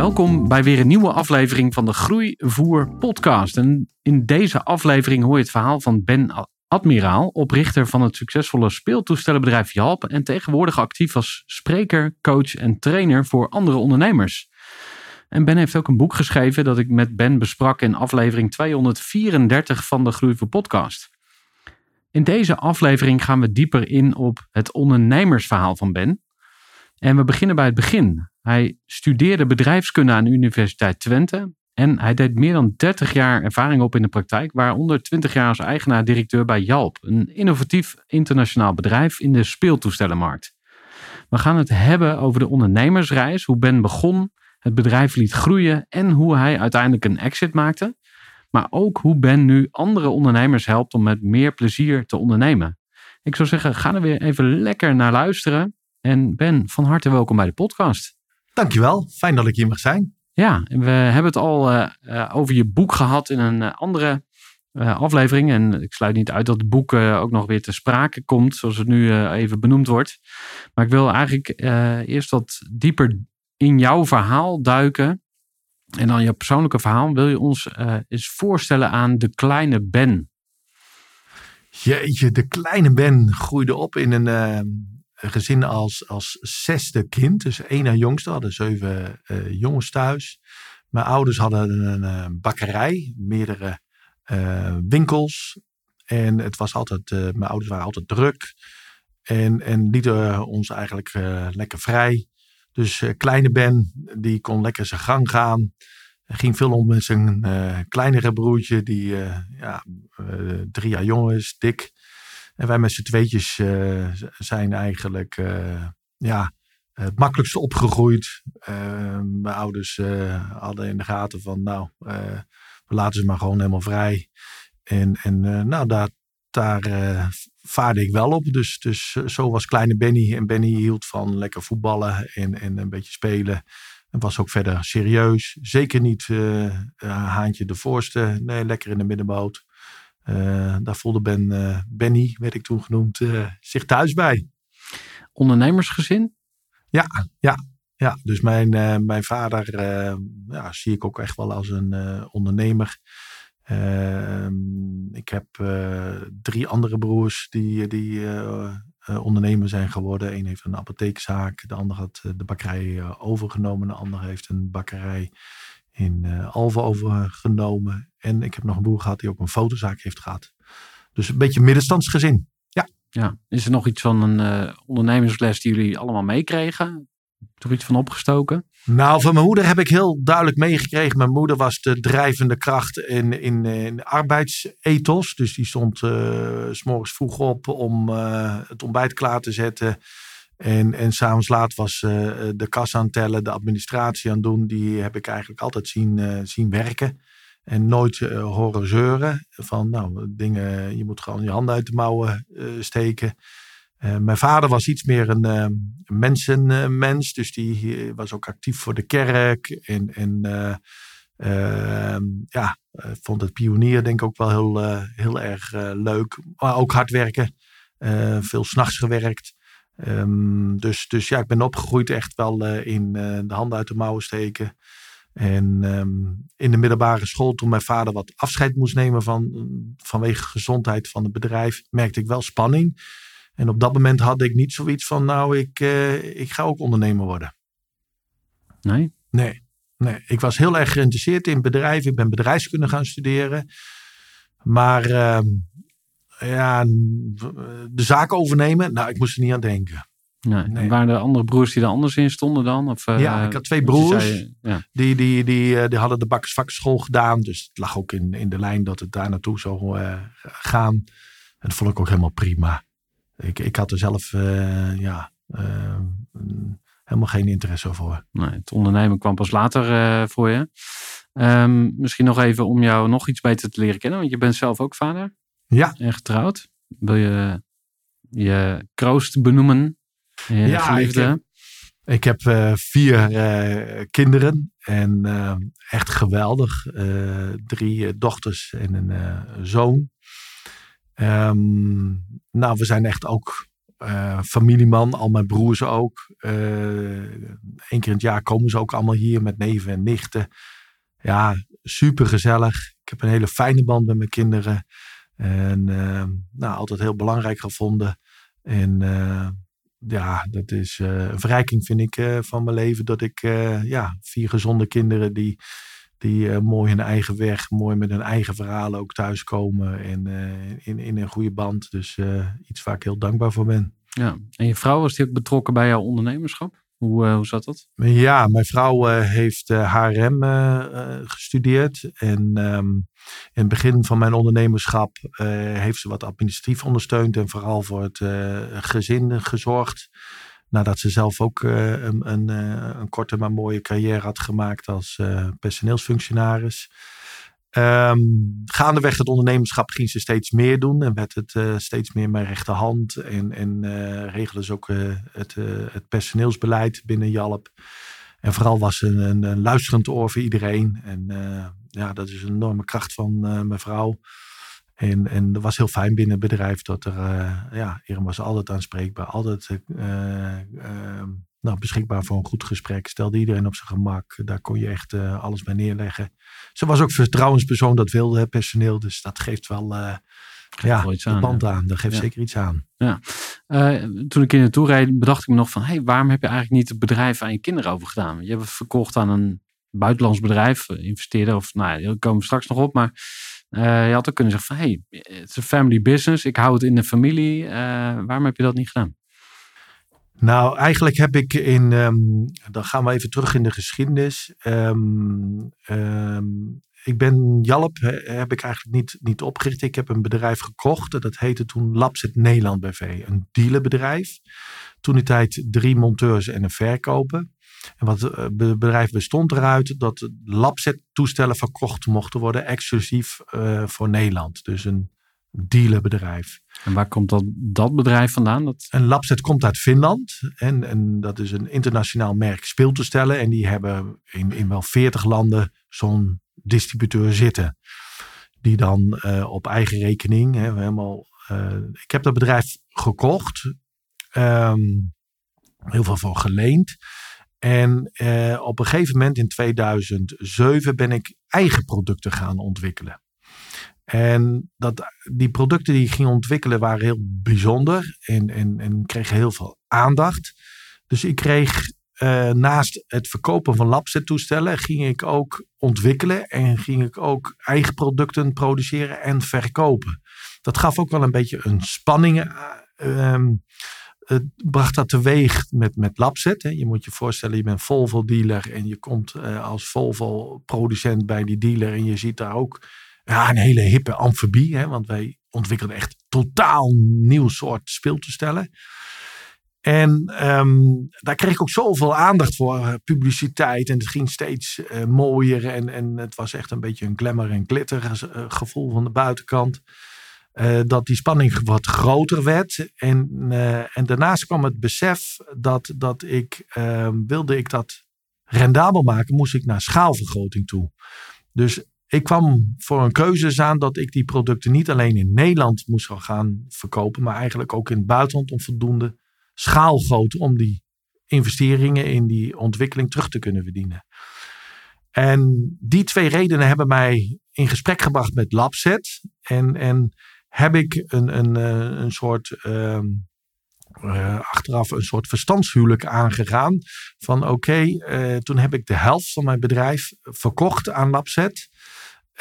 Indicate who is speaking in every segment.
Speaker 1: Welkom bij weer een nieuwe aflevering van de Groeivoer podcast. En in deze aflevering hoor je het verhaal van Ben Admiraal, oprichter van het succesvolle speeltoestellenbedrijf Jalp en tegenwoordig actief als spreker, coach en trainer voor andere ondernemers. En Ben heeft ook een boek geschreven dat ik met Ben besprak in aflevering 234 van de Groeivoer podcast. In deze aflevering gaan we dieper in op het ondernemersverhaal van Ben. En we beginnen bij het begin. Hij studeerde bedrijfskunde aan de Universiteit Twente. En hij deed meer dan 30 jaar ervaring op in de praktijk, waaronder 20 jaar als eigenaar-directeur bij Jalp, een innovatief internationaal bedrijf in de speeltoestellenmarkt. We gaan het hebben over de ondernemersreis, hoe Ben begon, het bedrijf liet groeien en hoe hij uiteindelijk een exit maakte. Maar ook hoe Ben nu andere ondernemers helpt om met meer plezier te ondernemen. Ik zou zeggen, ga er weer even lekker naar luisteren. En Ben, van harte welkom bij de podcast.
Speaker 2: Dankjewel, fijn dat ik hier mag zijn.
Speaker 1: Ja, we hebben het al uh, uh, over je boek gehad in een uh, andere aflevering. En ik sluit niet uit dat het boek ook nog weer te sprake komt, zoals het nu even benoemd wordt. Maar ik wil eigenlijk eerst wat dieper in jouw verhaal duiken. En dan je persoonlijke verhaal. Wil je ons eens voorstellen aan de kleine Ben?
Speaker 2: Jeetje, de kleine Ben groeide op in een gezin als, als zesde kind. Dus één na jongste, hadden zeven uh, jongens thuis. Mijn ouders hadden een, bakkerij, meerdere uh, winkels. En het was altijd, uh, mijn ouders waren altijd druk. En, en lieten ons eigenlijk lekker vrij. Dus kleine Ben, die kon lekker zijn gang gaan. Hij ging veel om met zijn kleinere broertje, die ja, drie jaar jong is, dik. En wij met z'n tweetjes uh, zijn eigenlijk uh, ja, het makkelijkste opgegroeid. Uh, mijn ouders hadden in de gaten van, nou, we laten ze maar gewoon helemaal vrij. En, en nou, daar, daar vaarde ik wel op. Dus, dus zo was kleine Benny. En Benny hield van lekker voetballen en, en een beetje spelen. En was ook verder serieus. Zeker niet haantje de voorste. Nee, lekker in de middenboot. Uh, daar voelde ben, uh, Benny, werd ik toen genoemd, uh, zich thuis bij.
Speaker 1: Ondernemersgezin?
Speaker 2: Ja, ja, ja. Dus mijn, mijn vader ja, zie ik ook echt wel als een ondernemer. Ehm, ik heb drie andere broers die, die ondernemer zijn geworden. Eén heeft een apotheekzaak, de ander had de bakkerij overgenomen, de ander heeft een bakkerij in uh, Alve overgenomen. En ik heb nog een broer gehad die ook een fotozaak heeft gehad. Dus een beetje middenstandsgezin. Ja.
Speaker 1: ja. Is er nog iets van een uh, ondernemersles die jullie allemaal meekregen? Toch iets van opgestoken?
Speaker 2: Nou, van mijn moeder heb ik heel duidelijk meegekregen. Mijn moeder was de drijvende kracht in, in, in arbeidsethos. Dus die stond uh, s morgens vroeg op om uh, het ontbijt klaar te zetten. En, en s'avonds laat was uh, de kas aan het tellen, de administratie aan het doen. Die heb ik eigenlijk altijd zien, uh, zien werken. En nooit uh, horen zeuren. Van nou, dingen, je moet gewoon je handen uit de mouwen steken. mijn vader was iets meer een mensenmens. dus die was ook actief voor de kerk. En, en Ehm, ja, eh, vond het pionier denk ik ook wel heel, eh, heel erg eh, leuk. Maar ook hard werken. Eh, veel s'nachts gewerkt. Ehm, dus, dus ja, ik ben opgegroeid echt wel eh, in eh, de handen uit de mouwen steken. En ehm, in de middelbare school, toen mijn vader wat afscheid moest nemen van, vanwege gezondheid van het bedrijf, merkte ik wel spanning. En op dat moment had ik niet zoiets van, nou, ik, eh, ik ga ook ondernemer worden.
Speaker 1: Nee?
Speaker 2: Nee, nee, ik was heel erg geïnteresseerd in bedrijven. Ik ben bedrijfskunde gaan studeren. Maar ehm, ja, de zaak overnemen, nou, ik moest er niet aan denken.
Speaker 1: nee.
Speaker 2: Nee.
Speaker 1: En waren er andere broers die er anders in stonden dan? Of, eh,
Speaker 2: Ja, ik had twee broers.
Speaker 1: zei- ja.
Speaker 2: Die, die, die, eh, die hadden de bakkersvakschool gedaan. Dus het lag ook in, in de lijn dat het daar naartoe zou eh, gaan. En dat vond ik ook helemaal prima. Ik, ik had er zelf eh, ja, eh, mm, helemaal geen interesse voor.
Speaker 1: Nee, het ondernemen kwam pas later eh, voor je. Ehm, misschien nog even om jou nog iets beter te leren kennen. Want je bent zelf ook vader
Speaker 2: Ja,
Speaker 1: en getrouwd. Wil je je kroost benoemen? Je
Speaker 2: Ja, ik
Speaker 1: geliefde?
Speaker 2: heb- ik heb eh, vier eh, kinderen. En eh, echt geweldig. Drie dochters en een zoon. Ehm, nou, we zijn echt ook eh, familieman. Al mijn broers ook. Eén keer in het jaar komen ze ook allemaal hier met neven en nichten. Ja, super gezellig. Ik heb een hele fijne band met mijn kinderen. En eh, nou, altijd heel belangrijk gevonden. En eh, ja, dat is eh, een verrijking vind ik eh, van mijn leven. Dat ik ja, vier gezonde kinderen die, die mooi hun eigen weg, mooi met hun eigen verhalen ook thuiskomen. En in, in een goede band. Dus iets waar ik heel dankbaar voor ben.
Speaker 1: Ja. En je vrouw was die ook betrokken bij jouw ondernemerschap? Hoe, eh, hoe zat dat?
Speaker 2: Ja, mijn vrouw eh, heeft HRM eh, gestudeerd. En ehm, in het begin van mijn ondernemerschap heeft ze wat administratief ondersteund. En vooral voor het gezin gezorgd. Nadat ze zelf ook een, een, een korte maar mooie carrière had gemaakt als personeelsfunctionaris. Ehm, gaandeweg het ondernemerschap ging ze steeds meer doen en werd het eh, steeds meer mijn rechterhand. En, en eh, regelde ze ook eh, het, het personeelsbeleid binnen Jalp. En vooral was ze een, een, luisterend oor voor iedereen. En ja, dat is een enorme kracht van mijn vrouw. En, en dat was heel fijn binnen het bedrijf dat er, ja, Irene was altijd aanspreekbaar, altijd nou, beschikbaar voor een goed gesprek. Stelde iedereen op zijn gemak. Daar kon je echt eh, alles bij neerleggen. Ze was ook vertrouwenspersoon, dat wilde het personeel. Dus dat geeft wel eh ja,
Speaker 1: wel iets
Speaker 2: de
Speaker 1: aan,
Speaker 2: band aan. Dat geeft
Speaker 1: Ja.
Speaker 2: zeker iets aan.
Speaker 1: Eh, toen ik hier naartoe reed, bedacht ik me nog van... Hey, waarom heb je eigenlijk niet het bedrijf aan je kinderen overgedaan? Je hebt het verkocht aan een buitenlands bedrijf, investeerder of... Nou, ja, daar komen we straks nog op, maar... je had ook kunnen zeggen van... Hey, het is een family business, ik hou het in de familie. Waarom heb je dat niet gedaan?
Speaker 2: Nou, eigenlijk heb ik in, ehm, dan gaan we even terug in de geschiedenis. Ehm, ehm, ik ben Jalp, he- heb ik eigenlijk niet, niet opgericht. Ik heb een bedrijf gekocht. Dat heette toen Labset Nederland BV. Een dealerbedrijf. Toen die tijd drie monteurs en een verkoper. En wat eh, het bedrijf bestond eruit dat Labset toestellen verkocht mochten worden. Exclusief eh, voor Nederland. Dus een dealerbedrijf.
Speaker 1: En waar komt dat, dat bedrijf vandaan? Dat,
Speaker 2: Een Labset komt uit Finland. En, en dat is een internationaal merk speeltoestellen. En die hebben in, in wel 40 landen zo'n distributeur zitten. Die dan eh, op eigen rekening hè, helemaal. eh, ik heb dat bedrijf gekocht. Ehm, heel veel voor geleend. En eh, op een gegeven moment in 2007 ben ik eigen producten gaan ontwikkelen. En dat, die producten die ik ging ontwikkelen waren heel bijzonder en, en, en kregen heel veel aandacht. Dus ik kreeg eh, naast het verkopen van labset toestellen, ging ik ook ontwikkelen en ging ik ook eigen producten produceren en verkopen. Dat gaf ook wel een beetje een spanning. eh, ehm, het bracht dat teweeg met, met Labset. Hè. Je moet je voorstellen, je bent Volvo dealer en je komt eh, als Volvo producent bij die dealer en je ziet daar ook ja, een hele hippe amfibie. Hè, want wij ontwikkelden echt totaal nieuw soort speeltoestellen. En ehm, daar kreeg ik ook zoveel aandacht voor, eh, publiciteit. En het ging steeds eh, mooier. En, en het was echt een beetje een glamour en glitter eh, gevoel van de buitenkant. Dat die spanning wat groter werd. En, en daarnaast kwam het besef dat, dat ik, ehm, wilde ik dat rendabel maken, moest ik naar schaalvergroting toe. Dus ik kwam voor een keuze aan dat ik die producten niet alleen in Nederland moest gaan verkopen, maar eigenlijk ook in het buitenland om voldoende schaalgrootte om die investeringen in die ontwikkeling terug te kunnen verdienen. En die twee redenen hebben mij in gesprek gebracht met Labset. En, en heb ik een, een, eh, een soort, uh, achteraf een soort verstandshuwelijk aangegaan. Van oké, uh, toen heb ik de helft van mijn bedrijf verkocht aan Labset.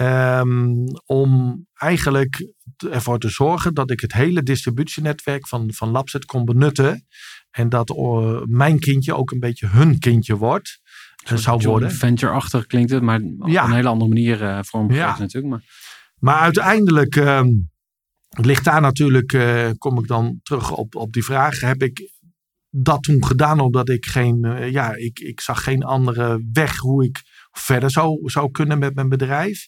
Speaker 2: Um, om eigenlijk ervoor te zorgen dat ik het hele distributienetwerk van, van Labset kon benutten. En dat uh, mijn kindje ook een beetje hun kindje wordt.
Speaker 1: Een zou worden. Venture-achtig klinkt het, maar
Speaker 2: ja.
Speaker 1: op een hele andere manier uh, vormgegeven ja. natuurlijk. Maar,
Speaker 2: maar uiteindelijk uh, ligt daar natuurlijk, uh, kom ik dan terug op, op die vraag. Heb ik dat toen gedaan omdat ik geen, uh, ja, ik, ik zag geen andere weg hoe ik verder zou, zou kunnen met mijn bedrijf.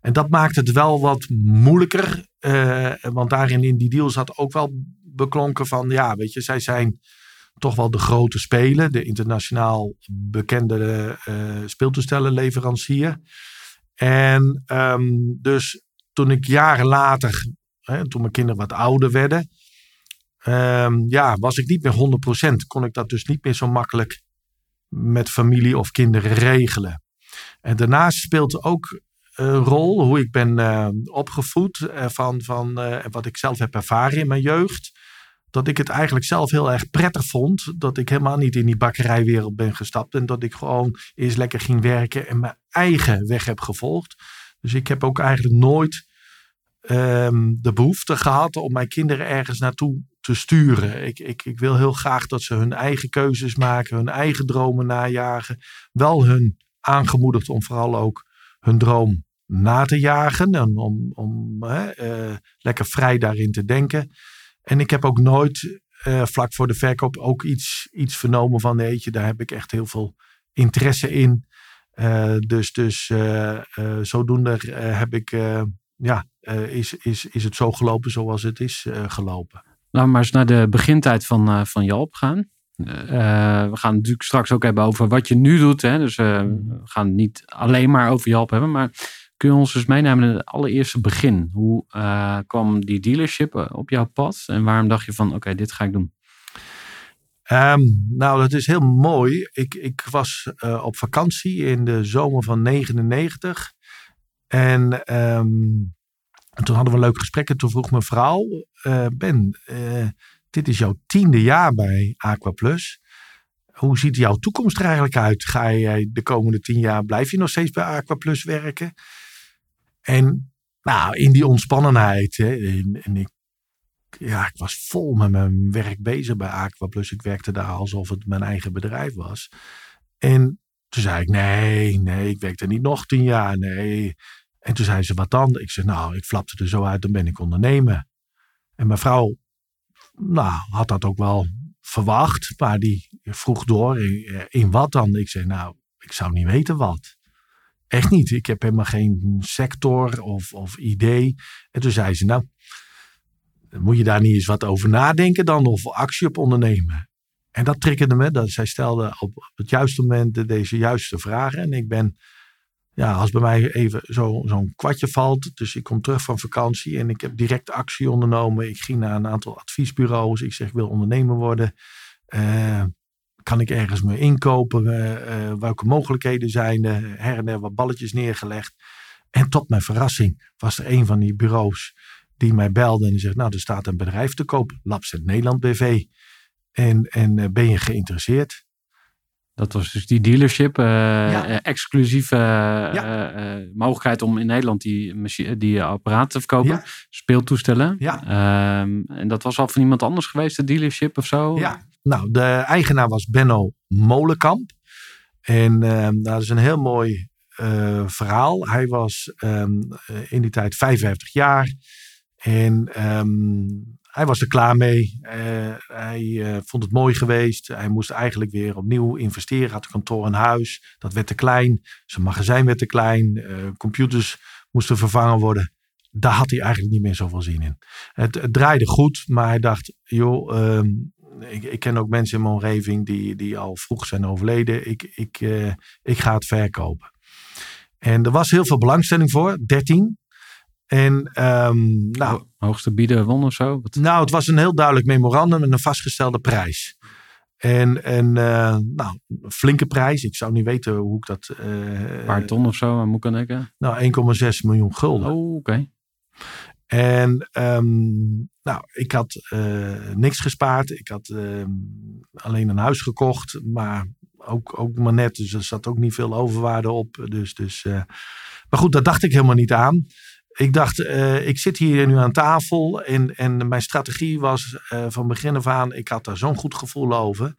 Speaker 2: En dat maakt het wel wat moeilijker. Uh, want daarin in die deal zat ook wel beklonken van, ja, weet je, zij zijn toch wel de grote speler, de internationaal bekende uh, speeltoestellenleverancier. En um, dus toen ik jaren later, hè, toen mijn kinderen wat ouder werden, um, ja, was ik niet meer 100%. Kon ik dat dus niet meer zo makkelijk met familie of kinderen regelen. En daarnaast speelt ook een rol hoe ik ben uh, opgevoed uh, van, van uh, wat ik zelf heb ervaren in mijn jeugd dat ik het eigenlijk zelf heel erg prettig vond. Dat ik helemaal niet in die bakkerijwereld ben gestapt. En dat ik gewoon eerst lekker ging werken en mijn eigen weg heb gevolgd. Dus ik heb ook eigenlijk nooit um, de behoefte gehad om mijn kinderen ergens naartoe te sturen. Ik, ik, ik wil heel graag dat ze hun eigen keuzes maken, hun eigen dromen najagen. Wel hun aangemoedigd om vooral ook hun droom na te jagen. En om, om uh, lekker vrij daarin te denken. En ik heb ook nooit uh, vlak voor de verkoop ook iets, iets vernomen van je, daar heb ik echt heel veel interesse in. Uh, dus dus zodoende heb ik, ja, is, is, is het zo gelopen zoals het is gelopen.
Speaker 1: Nou, maar eens naar de begintijd van, van Jalp gaan. we gaan natuurlijk straks ook hebben over wat je nu doet. Hè? Dus we gaan het niet alleen maar over Jalp hebben. Maar Kun je ons eens meenemen in het allereerste begin? Hoe uh, kwam die dealership op jouw pad? En waarom dacht je van, oké, okay, dit ga ik doen?
Speaker 2: Um, nou, dat is heel mooi. Ik, ik was op vakantie in de zomer van 99. En um, toen hadden we een leuk gesprek. En toen vroeg mijn vrouw, uh, Ben, dit is jouw tiende jaar bij Aquaplus. Hoe ziet jouw toekomst er eigenlijk uit? Ga jij de komende tien jaar, blijf je nog steeds bij Aquaplus werken? En nou, in die ontspannenheid. Hè, en ik, ja, ik was vol met mijn werk bezig bij Aqua Plus. Ik werkte daar alsof het mijn eigen bedrijf was. En toen zei ik, nee, nee, ik werk er niet nog tien jaar, nee. En toen zei ze, wat dan? Ik zei, nou, ik flapte er zo uit, dan ben ik ondernemer. En mijn vrouw, nou, had dat ook wel verwacht. Maar die vroeg door, in, in wat dan? Ik zei, nou, ik zou niet weten wat. Echt niet. Ik heb helemaal geen sector of, of idee. En toen zei ze, nou, moet je daar niet eens wat over nadenken dan? Of actie op ondernemen? En dat triggerde me. Dat zij stelde op het juiste moment deze juiste vragen. En ik ben, ja, als bij mij even zo'n zo kwartje valt. Dus ik kom terug van vakantie en ik heb direct actie ondernomen. Ik ging naar een aantal adviesbureaus. Ik zeg, ik wil ondernemer worden. Uh, kan ik ergens me inkopen? Uh, welke mogelijkheden zijn er? Her en der wat balletjes neergelegd. En tot mijn verrassing was er een van die bureaus die mij belde en die zegt: Nou, er staat een bedrijf te koop, Labset Nederland BV. En, en ben je geïnteresseerd?
Speaker 1: Dat was dus die dealership, uh, ja. exclusieve ja. uh, mogelijkheid om in Nederland die, die apparaten te verkopen. Ja. Speeltoestellen.
Speaker 2: Ja.
Speaker 1: Um, en dat was al van iemand anders geweest, de dealership of zo?
Speaker 2: Ja, nou, de eigenaar was Benno Molenkamp. En um, dat is een heel mooi uh, verhaal. Hij was um, in die tijd 55 jaar. En um, hij was er klaar mee. Uh, hij uh, vond het mooi geweest. Hij moest eigenlijk weer opnieuw investeren. Had een kantoor en huis. Dat werd te klein. Zijn magazijn werd te klein. computers moesten vervangen worden. Daar had hij eigenlijk niet meer zoveel zin in. Het, draaide goed, maar hij dacht: joh, ik, ik, ken ook mensen in mijn omgeving die, die al vroeg zijn overleden. Ik, ik, ik ga het verkopen. En er was heel veel belangstelling voor, 13. En ehm, nou,
Speaker 1: Hoogste bieden won of zo? Wat?
Speaker 2: nou, het was een heel duidelijk memorandum met een vastgestelde prijs. En, en eh, nou, een flinke prijs. Ik zou niet weten hoe ik dat... eh,
Speaker 1: Een paar ton of zo, aan ik aan denken.
Speaker 2: Nou, 1,6 miljoen gulden.
Speaker 1: Oh, oké.
Speaker 2: En ehm, nou, ik had eh, niks gespaard. Ik had ehm, alleen een huis gekocht. Maar ook, ook maar net. Dus er zat ook niet veel overwaarde op. Dus, dus, eh, maar goed, daar dacht ik helemaal niet aan. Ik dacht, eh, ik zit hier nu aan tafel. En, en mijn strategie was eh, van begin af aan. Ik had daar zo'n goed gevoel over.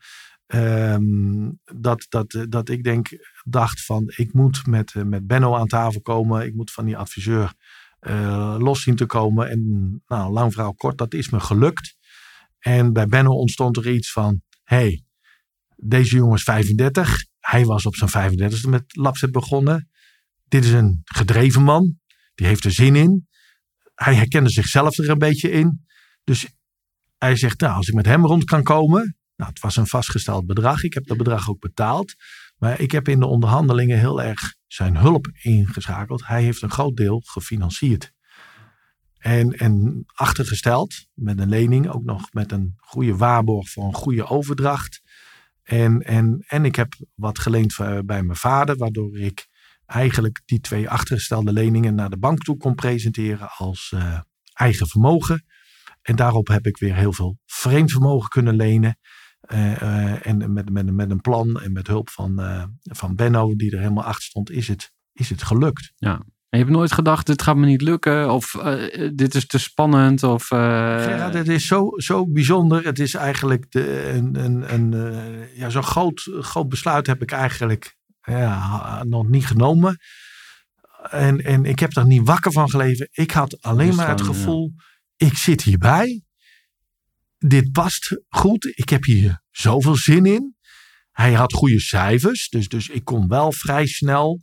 Speaker 2: ehm, dat, dat, dat ik denk, dacht van ik moet met, eh, met Benno aan tafel komen. Ik moet van die adviseur los zien te komen. En nou, lang verhaal kort, dat is me gelukt. En bij Benno ontstond er iets van: hey, deze jongen is 35. Hij was op zijn 35e met Lapset begonnen. Dit is een gedreven man. Die heeft er zin in. Hij herkende zichzelf er een beetje in. Dus hij zegt: Nou, als ik met hem rond kan komen. Nou, het was een vastgesteld bedrag. Ik heb dat bedrag ook betaald. Maar ik heb in de onderhandelingen heel erg zijn hulp ingeschakeld. Hij heeft een groot deel gefinancierd. En, en achtergesteld met een lening, ook nog met een goede waarborg voor een goede overdracht. En, en, en ik heb wat geleend voor- bij mijn vader, waardoor ik eigenlijk die twee achtergestelde leningen naar de bank toe kon presenteren als eh, eigen vermogen. En daarop heb ik weer heel veel vreemd vermogen kunnen lenen. Eh, en met, met, met een plan en met hulp van, van Benno, die er helemaal achter stond, is het, is het gelukt.
Speaker 1: En je hebt nooit gedacht, dit gaat me niet lukken. Of dit is te spannend. Of,
Speaker 2: Gerard, het is zo, zo bijzonder. Het is eigenlijk de, een, een, een, ja, zo'n groot, groot besluit heb ik eigenlijk ja, nog niet genomen. En, en ik heb daar niet wakker van geleven. Ik had alleen
Speaker 1: Dus
Speaker 2: maar het
Speaker 1: gewoon,
Speaker 2: gevoel, ik zit hierbij. Dit past goed. Ik heb hier zoveel zin in. Hij had goede cijfers. Dus, dus ik kon wel vrij snel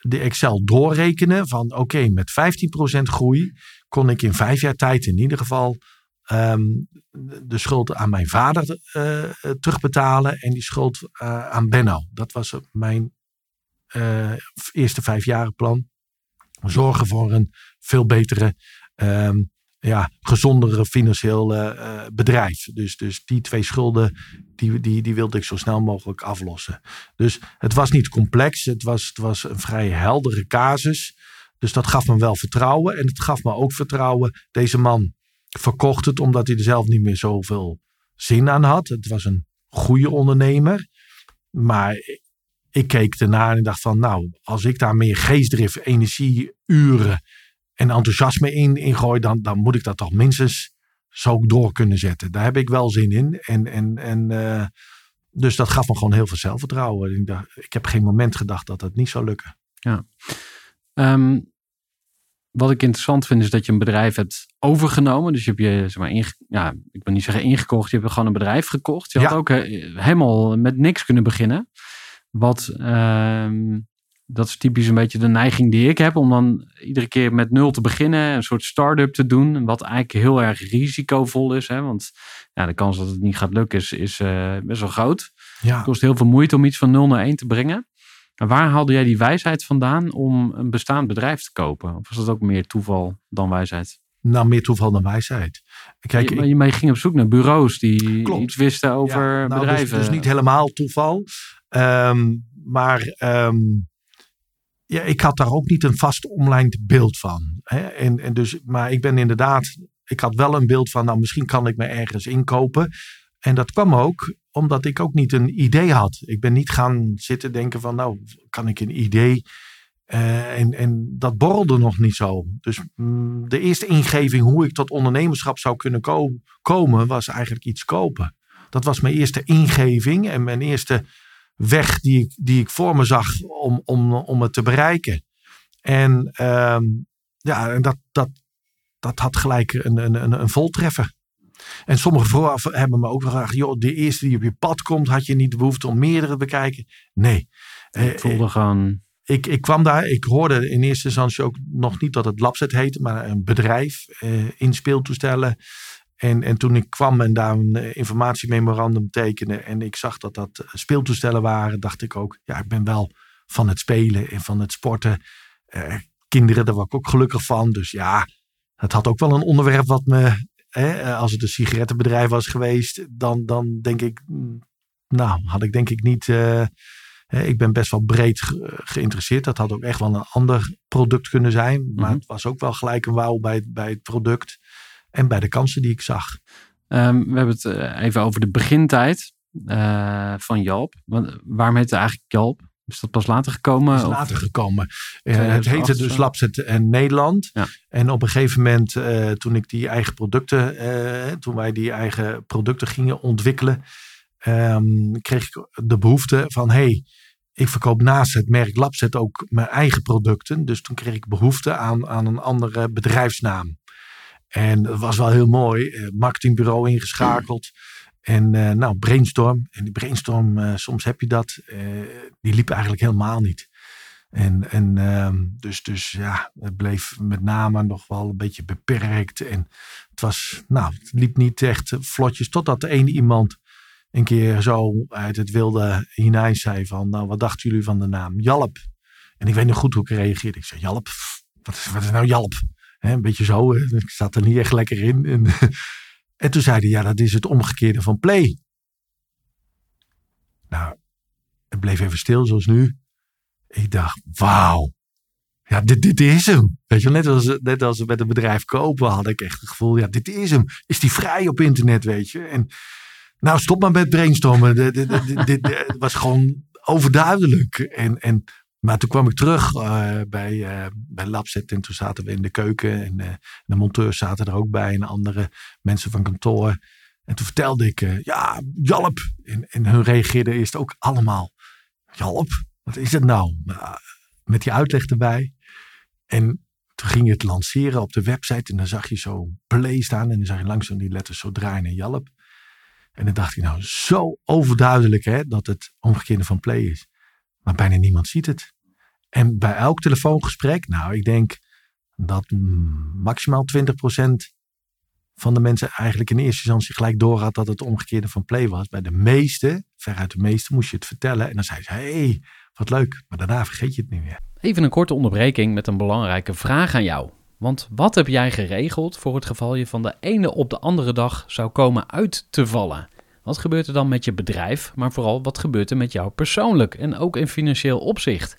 Speaker 2: de Excel doorrekenen. Van oké, met 15% groei kon ik in vijf jaar tijd in ieder geval ehm, de schuld aan mijn vader eh, eh, terugbetalen. En die schuld eh, aan Benno. Dat was mijn eh, eerste vijfjarenplan. Zorgen voor een veel betere, ehm, ja, gezondere financieel bedrijf. Dus, dus die twee schulden, die, die, die wilde ik zo snel mogelijk aflossen. Dus het was niet complex. Het was, het was een vrij heldere casus. Dus dat gaf me wel vertrouwen. En het gaf me ook vertrouwen. Deze man verkocht het omdat hij er zelf niet meer zoveel zin aan had. Het was een goede ondernemer. Maar ik keek ernaar en dacht van nou, als ik daar meer geestdrift, energie, uren en enthousiasme in, in gooi, dan, dan moet ik dat toch minstens zo door kunnen zetten. Daar heb ik wel zin in. En, en, en, eh, dus dat gaf me gewoon heel veel zelfvertrouwen. Ik, dacht, ik heb geen moment gedacht dat dat niet zou lukken.
Speaker 1: Ehm, wat ik interessant vind is dat je een bedrijf hebt overgenomen. Dus je hebt je, zeg maar, inge- ja, ik wil niet zeggen ingekocht. Je hebt gewoon een bedrijf gekocht. Je had ook eh, helemaal met niks kunnen beginnen. Wat, ehm, dat is typisch een beetje de neiging die ik heb. Om dan iedere keer met nul te beginnen. Een soort start-up te doen. Wat eigenlijk heel erg risicovol is. Hè? Want ja, de kans dat het niet gaat lukken is, is eh, best wel groot.
Speaker 2: Ja.
Speaker 1: Het kost heel veel moeite om iets van 0 naar 1 te brengen. Waar haalde jij die wijsheid vandaan om een bestaand bedrijf te kopen? Of was dat ook meer toeval dan wijsheid?
Speaker 2: Nou, meer toeval dan wijsheid. Kijk,
Speaker 1: je,
Speaker 2: ik-
Speaker 1: maar je, ging op zoek naar bureaus die
Speaker 2: Klopt.
Speaker 1: iets wisten over
Speaker 2: Ja, nou, dus-
Speaker 1: bedrijven.
Speaker 2: Dus, niet helemaal toeval. Ehm, maar ehm, ja, ik had daar ook niet een vast online beeld van. Hè? En, en dus, maar ik ben inderdaad, ik had wel een beeld van, nou misschien kan ik me ergens inkopen. En dat kwam ook omdat ik ook niet een idee had. Ik ben niet gaan zitten denken van, nou kan ik een idee. Eh, en, en dat borrelde nog niet zo. Dus mm, de eerste ingeving hoe ik tot ondernemerschap zou kunnen ko- komen, was eigenlijk iets kopen. Dat was mijn eerste ingeving en mijn eerste weg die ik, die ik voor me zag om, om, om het te bereiken. En ehm, ja, dat, dat, dat had gelijk een, een, een, een voltreffer. En sommigen vooraf hebben me ook gevraagd, joh, de eerste die op je pad komt, had je niet de behoefte om meerdere te bekijken? Nee. Eh,
Speaker 1: ik voelde gewoon...
Speaker 2: ik, ik kwam daar, ik hoorde in eerste instantie ook nog niet dat het Labset heette, maar een bedrijf eh, in speeltoestellen. En, en toen ik kwam en daar een eh, informatiememorandum tekende en ik zag dat dat eh, speeltoestellen waren, dacht ik ook, ja, ik ben wel van het spelen en van het sporten. Eh, kinderen, daar was ik ook gelukkig van. Dus ja, het had ook wel een onderwerp wat me, hè, als het een sigarettenbedrijf was geweest, dan, dan denk ik, mm, nou, had ik denk ik niet. eh, hè, ik ben best wel breed ge- geïnteresseerd. Dat had ook echt wel een ander product kunnen zijn. Maar
Speaker 1: Mhm.
Speaker 2: het was ook wel gelijk een wauw bij, bij het product. En bij de kansen die ik zag.
Speaker 1: Ehm, we hebben het eh, even over de begintijd eh, van Jalp. Want, waarom heet het eigenlijk Jalp? Is dat pas later gekomen?
Speaker 2: is
Speaker 1: Of-
Speaker 2: later gekomen. Eh,
Speaker 1: 2008
Speaker 2: het heette dus? Labset en Nederland.
Speaker 1: Ja.
Speaker 2: En op een gegeven moment, eh, toen ik die eigen producten, eh, toen wij die eigen producten gingen ontwikkelen, ehm, kreeg ik de behoefte van, hey, ik verkoop naast het merk Labset ook mijn eigen producten. Dus toen kreeg ik behoefte aan, aan een andere bedrijfsnaam. En dat was wel heel mooi. Marketingbureau ingeschakeld. En eh, nou, brainstorm. En die brainstorm, eh, soms heb je dat. eh, die liep eigenlijk helemaal niet. En, en ehm, dus, dus ja, het bleef met name nog wel een beetje beperkt. En het was, nou, het liep niet echt vlotjes. Totdat de ene iemand een keer zo uit het wilde hinein zei van, nou, wat dachten jullie van de naam Jalp? En ik weet nog goed hoe ik reageerde. Ik zei, Jalp? Wat is, wat is nou Jalp? Een beetje zo. Ik zat er niet echt lekker in. En, en toen zei hij, ja, dat is het omgekeerde van play. Nou, het bleef even stil zoals nu. Ik dacht, wauw. Ja, dit, dit is hem. Weet je, net als, net als met een bedrijf kopen had ik echt het gevoel, ja, dit is hem. Is die vrij op internet, weet je. En nou, stop maar met brainstormen. Dit, dit, dit, dit- was gewoon overduidelijk. En, en, maar toen kwam ik terug eh, bij, eh bij en toen zaten we in de keuken. En eh, de monteurs zaten er ook bij en andere mensen van kantoor. En toen vertelde ik, ja, Jalp. En, en hun reageerden eerst ook allemaal, Jalp, wat is het nou? Met die uitleg erbij. En toen ging je het lanceren op de website en dan zag je zo play staan. En dan zag je langzaam die letters zo draaien en Jalp. En dan dacht ik nou, zo overduidelijk hè, dat het omgekeerde van play is. Maar bijna niemand ziet het. En bij elk telefoongesprek, nou ik denk dat maximaal 20% van de mensen eigenlijk in eerste instantie gelijk doorhad dat het omgekeerde van play was. Bij de meeste, veruit de meeste, moest je het vertellen. En dan zei ze, hey, wat leuk. Maar daarna vergeet je het niet meer.
Speaker 3: Even een korte onderbreking met een belangrijke vraag aan jou. Want wat heb jij geregeld voor het geval je van de ene op de andere dag zou komen uit te vallen? Wat gebeurt er dan met je bedrijf, maar vooral wat gebeurt er met jou persoonlijk en ook in financieel opzicht?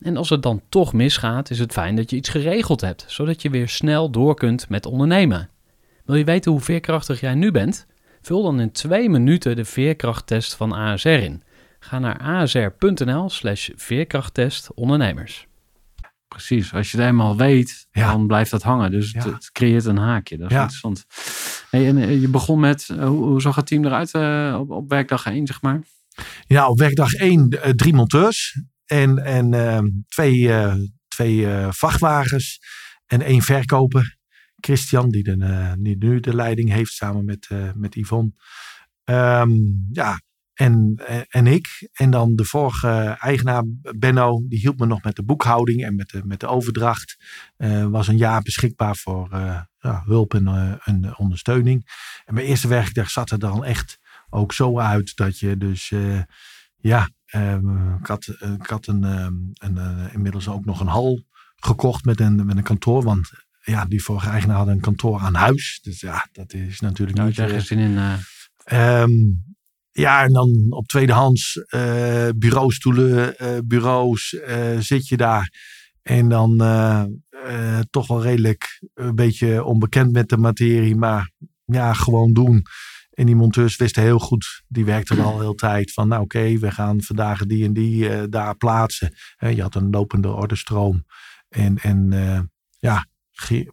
Speaker 3: En als het dan toch misgaat, is het fijn dat je iets geregeld hebt, zodat je weer snel door kunt met ondernemen. Wil je weten hoe veerkrachtig jij nu bent? Vul dan in twee minuten de veerkrachttest van ASR in. Ga naar asr.nl slash veerkrachttest ondernemers.
Speaker 1: Precies, als je het eenmaal weet,
Speaker 2: Ja.
Speaker 1: dan blijft dat hangen. Dus het,
Speaker 2: Ja.
Speaker 1: het creëert een haakje. Dat is
Speaker 2: Ja.
Speaker 1: interessant. Hey, en eh, je begon met, eh, hoe, hoe zag het team eruit eh, op, op werkdag 1, zeg maar?
Speaker 2: Ja, op werkdag één eh, drie monteurs en, en ehm, twee, eh, twee eh, vrachtwagens en één verkoper. Christian, die, de, eh, die nu de leiding heeft samen met, met Yvonne. Ehm, ja, en, en ik. En dan de vorige eigenaar, Benno, die hielp me nog met de boekhouding en met de, met de overdracht. Was een jaar beschikbaar voor ja, hulp en, en ondersteuning. En mijn eerste werkdag zat er dan echt ook zo uit dat je dus, ja, ehm, ik had, ik had een, ehm, een, eh, inmiddels ook nog een hal gekocht met een, met een kantoor. Want ja, die vorige eigenaar had een kantoor aan huis. Dus ja, dat is natuurlijk
Speaker 1: Nou,
Speaker 2: niet...
Speaker 1: heb
Speaker 2: eh,
Speaker 1: zin in. eh,
Speaker 2: Ehm, ja, en dan op tweedehands eh bureaustoelen, bureaus zit je daar. En dan toch wel redelijk een beetje onbekend met de materie, maar ja, gewoon doen. En die monteurs wisten heel goed, die werkten al heel tijd van, nou oké, we gaan vandaag die en die eh, daar plaatsen. Je had een lopende ordenstroom. En, en eh, ja,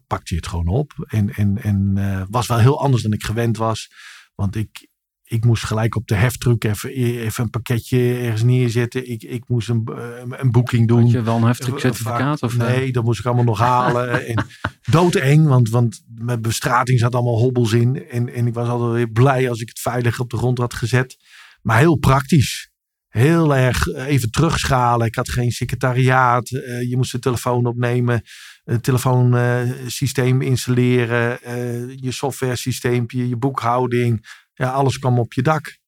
Speaker 2: pakte je het gewoon op. En, en, en eh, was wel heel anders dan ik gewend was. Want ik, ik moest gelijk op de heftruck even, even een pakketje ergens neerzetten. Ik, ik moest een, eh, een boeking doen.
Speaker 1: Had je wel een heftig certificaat? Of, eh?
Speaker 2: nee, dat moest ik allemaal nog halen. en doodeng, want, want mijn bestrating zat allemaal hobbels in. En, en ik was altijd weer blij als ik het veilig op de grond had gezet. Maar heel praktisch. Heel erg even terugschalen. Ik had geen secretariaat. je moest de telefoon opnemen het telefoonsysteem installeren, uh, je software systeempje, je boekhouding. Ja, alles kwam op je dak.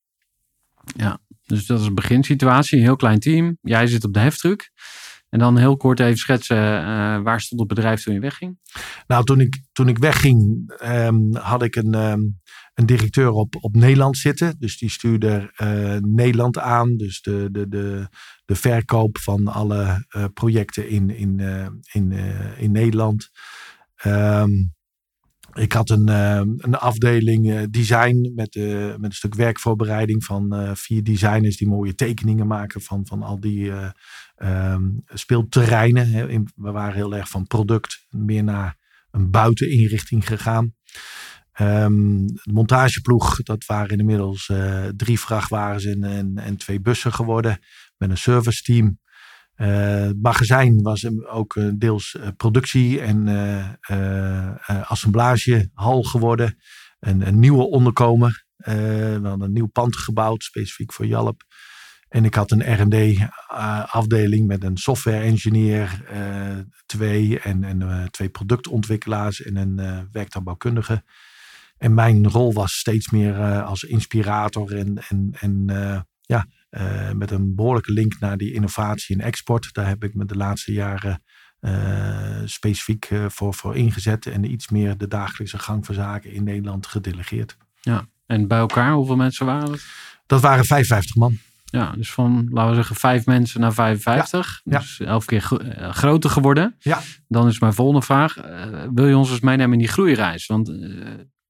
Speaker 1: Ja, dus dat is een beginsituatie. Een heel klein team. Jij zit op de heftruck. En dan heel kort even schetsen, uh, waar stond het bedrijf toen je wegging?
Speaker 2: Nou, toen ik, toen ik wegging, um, had ik een, um, een directeur op, op Nederland zitten. Dus die stuurde uh, Nederland aan. Dus de, de, de, de verkoop van alle uh, projecten in, in, in, in Nederland. Um, ik had een, een afdeling design met, met een stuk werkvoorbereiding van vier designers die mooie tekeningen maken van, van al die um, speelterreinen. We waren heel erg van product meer naar een buiteninrichting gegaan. Um, de montageploeg, dat waren inmiddels uh, drie vrachtwagens en, en, en, twee bussen geworden. Met een service team. Uh, magazijn was ook deels uh, productie en assemblagehal geworden. Een, nieuwe onderkomer. we hadden een nieuw pand gebouwd, specifiek voor Jalp. En ik had een R&D-afdeling met een software engineer, uh, twee en, en twee productontwikkelaars en een uh. En mijn rol was steeds meer als inspirator en, en, en ja, met een behoorlijke link naar die innovatie en export. Daar heb ik me de laatste jaren specifiek voor, voor ingezet en iets meer de dagelijkse gang van zaken in Nederland gedelegeerd.
Speaker 1: Ja, en bij elkaar, hoeveel mensen waren het?
Speaker 2: Dat waren 55 man.
Speaker 1: Ja, dus van, laten we zeggen, vijf mensen naar 55. Ja, dus elf keer eh, groter geworden.
Speaker 2: Ja.
Speaker 1: Dan is mijn volgende vraag. Wil je ons eens meenemen in die groeireis? Want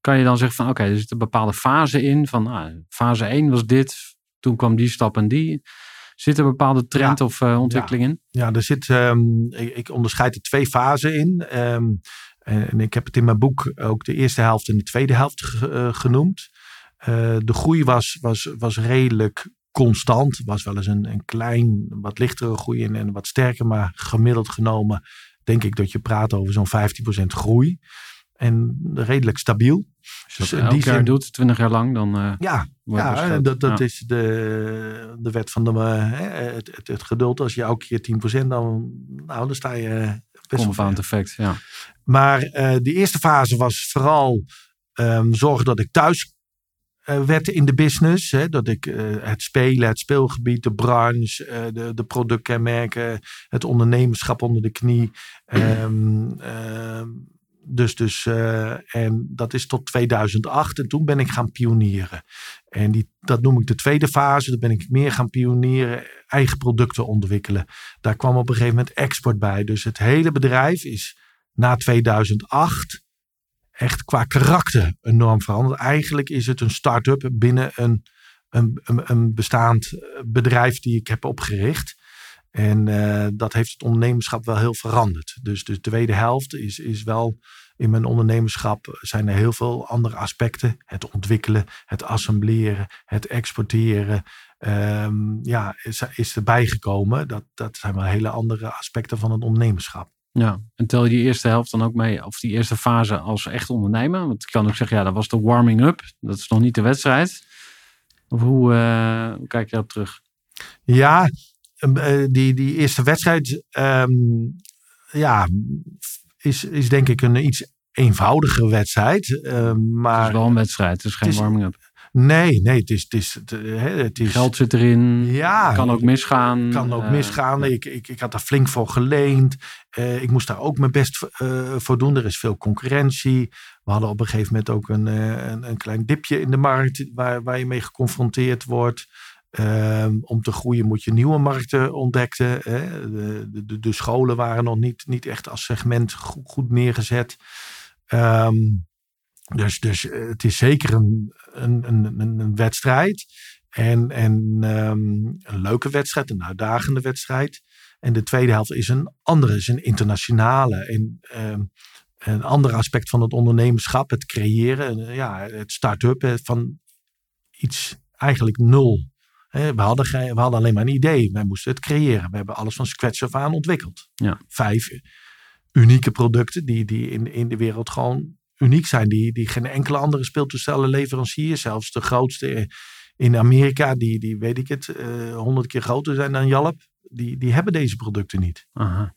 Speaker 1: kan je dan zeggen van, oké, okay, er zit een bepaalde fase in. Van, nou, fase 1 was dit, toen kwam die stap en die. Zit er een bepaalde trend ja. of ontwikkeling in?
Speaker 2: Ja, er zit, um, ik, ik, onderscheid er twee fasen in. Um, en ik heb het in mijn boek ook de eerste helft en de tweede helft genoemd. de groei was, was, was redelijk constant. was wel eens een, een klein, wat lichtere groei en, en wat sterker. Maar gemiddeld genomen denk ik dat je praat over zo'n 15% groei. En redelijk stabiel.
Speaker 1: Als je dus elk jaar zin, doet, 20 jaar lang, dan uh,
Speaker 2: Ja, ja dat, dat ja. is de, de wet van de, uh, het, het, het, geduld. Als je elke keer 10% dan, nou, dan sta je
Speaker 1: best Compound effect, ja.
Speaker 2: Maar uh, de eerste fase was vooral um, zorgen dat ik thuis wetten in de business. Hè, dat ik het spelen, het speelgebied, de branche, de, de productkenmerken, het ondernemerschap onder de knie. Um, dus, dus, en dat is tot 2008. En toen ben ik gaan pionieren. En die, dat noem ik de tweede fase. Dan ben ik meer gaan pionieren, eigen producten ontwikkelen. Daar kwam op een gegeven moment export bij. Dus het hele bedrijf is na 2008 echt qua karakter enorm veranderd. Eigenlijk is het een start-up binnen een, een, een, een bestaand bedrijf die ik heb opgericht. En uh, dat heeft het ondernemerschap wel heel veranderd. Dus, de tweede helft is, is wel in mijn ondernemerschap zijn er heel veel andere aspecten. Het ontwikkelen, het assembleren, het exporteren. Um, ja, is, is erbij gekomen. Dat, dat zijn wel hele andere aspecten van het ondernemerschap.
Speaker 1: Ja, en tel je die eerste helft dan ook mee, of die eerste fase als echt ondernemer? Want ik kan ook zeggen, ja, dat was de warming-up. Dat is nog niet de wedstrijd. Of hoe, uh, hoe kijk je daarop terug?
Speaker 2: Ja, die, die eerste wedstrijd, um, ja, is, is denk ik een iets eenvoudige wedstrijd. Uh, maar, het
Speaker 1: is wel een wedstrijd, het is geen warming-up.
Speaker 2: Nee, nee, het is. Het is, het is
Speaker 1: Geld zit erin. Ja. Kan ook misgaan.
Speaker 2: Kan ook uh, misgaan. Ik, ik, ik had daar flink voor geleend. Uh, ik moest daar ook mijn best voor doen. Er is veel concurrentie. We hadden op een gegeven moment ook een, een, een, klein dipje in de markt waar, waar je mee geconfronteerd wordt. Ehm, om te groeien moet je nieuwe markten ontdekken. De, de, de, scholen waren nog niet, niet echt als segment goed, neergezet. Um, dus, dus het is zeker een, een, een, wedstrijd. En, en um, een leuke wedstrijd, een uitdagende wedstrijd. En de tweede helft is een andere, is een internationale. En een ander aspect van het ondernemerschap, het creëren, ja, het start-up van iets eigenlijk nul. We, hadden, geen- we hadden alleen maar een idee. Wij moesten het creëren. We hebben alles van scratch af aan ontwikkeld.
Speaker 1: Ja.
Speaker 2: Vijf unieke producten die, die in, in de wereld gewoon uniek zijn. Die, die geen enkele andere speeltoestellenleverancier, zelfs de grootste in Amerika, die, die weet ik het, eh, honderd keer groter zijn dan Jalp. Die, die hebben deze producten niet.
Speaker 1: Aha.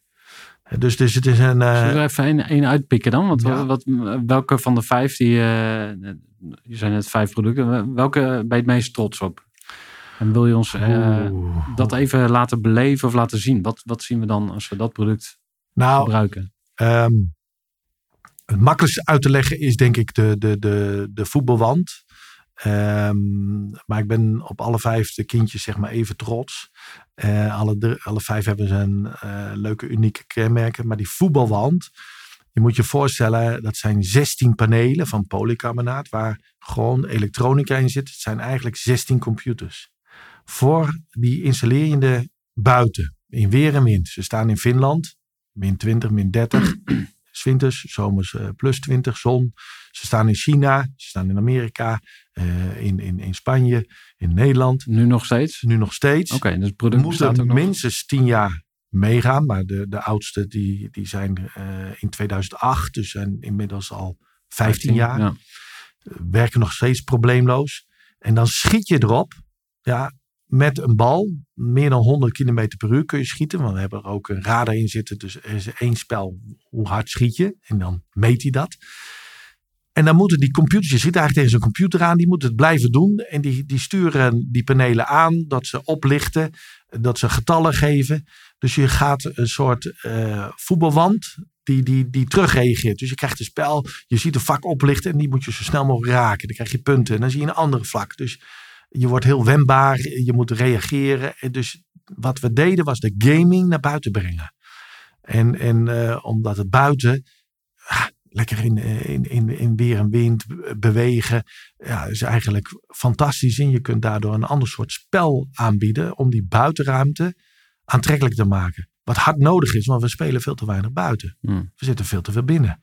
Speaker 2: Dus, dus het is een... eh,
Speaker 1: Zullen we even één één uitpikken dan? Want
Speaker 2: Ja.
Speaker 1: wat, welke van de vijf, die, eh je zijn net vijf producten, welke ben je het meest trots op? En wil je ons eh, dat even laten beleven of laten zien? Wat, wat zien we dan als we dat product
Speaker 2: nou,
Speaker 1: gebruiken?
Speaker 2: Ehm, het makkelijkste uit te leggen is denk ik de, de, de, de voetbalwand. Ehm, maar ik ben op alle vijf de kindjes zeg maar even trots. Eh, alle, alle vijf hebben ze een eh, leuke unieke kenmerken. Maar die voetbalwand, je moet je voorstellen, dat zijn 16 panelen van polycarbonaat. Waar gewoon elektronica in zit. Het zijn eigenlijk 16 computers. Voor die installeer je de buiten. In weer en wind. Ze staan in Finland min 20, min 30. 's winters, zomers eh, plus 20, zon. Ze staan in China, ze staan in Amerika, eh, in, in, in Spanje, in Nederland.
Speaker 1: Nu nog steeds?
Speaker 2: Nu nog steeds.
Speaker 1: Oké, dus het
Speaker 2: We
Speaker 1: product
Speaker 2: moeten minstens 10 jaar meegaan. Maar de, de oudste die, die zijn eh, in 2008, dus zijn inmiddels al 15 jaar.
Speaker 1: Ja.
Speaker 2: Werken nog steeds probleemloos. En dan schiet je erop. Ja, met een bal, meer dan 100 km per uur kun je schieten. Want we hebben er ook een radar in zitten. Dus er is één spel, hoe hard schiet je? En dan meet hij dat. En dan moeten die computers, je schiet eigenlijk tegen zo'n computer aan, die moeten het blijven doen. En die, die sturen die panelen aan, dat ze oplichten, dat ze getallen geven. Dus je gaat een soort eh, voetbalwand die, die, die terugreageert. Dus je krijgt een spel, je ziet een vak oplichten en die moet je zo snel mogelijk raken. Dan krijg je punten en dan zie je een andere vlak. Dus je wordt heel wendbaar, je moet reageren. En dus wat we deden was de gaming naar buiten brengen. En, en eh, omdat het buiten ah, lekker in, eh, in, in, in weer en wind be- bewegen, ja, is eigenlijk fantastisch. En je kunt daardoor een ander soort spel aanbieden om die buitenruimte aantrekkelijk te maken. Wat hard nodig is, want we spelen veel te weinig buiten.
Speaker 1: Hmm.
Speaker 2: We zitten veel te veel binnen.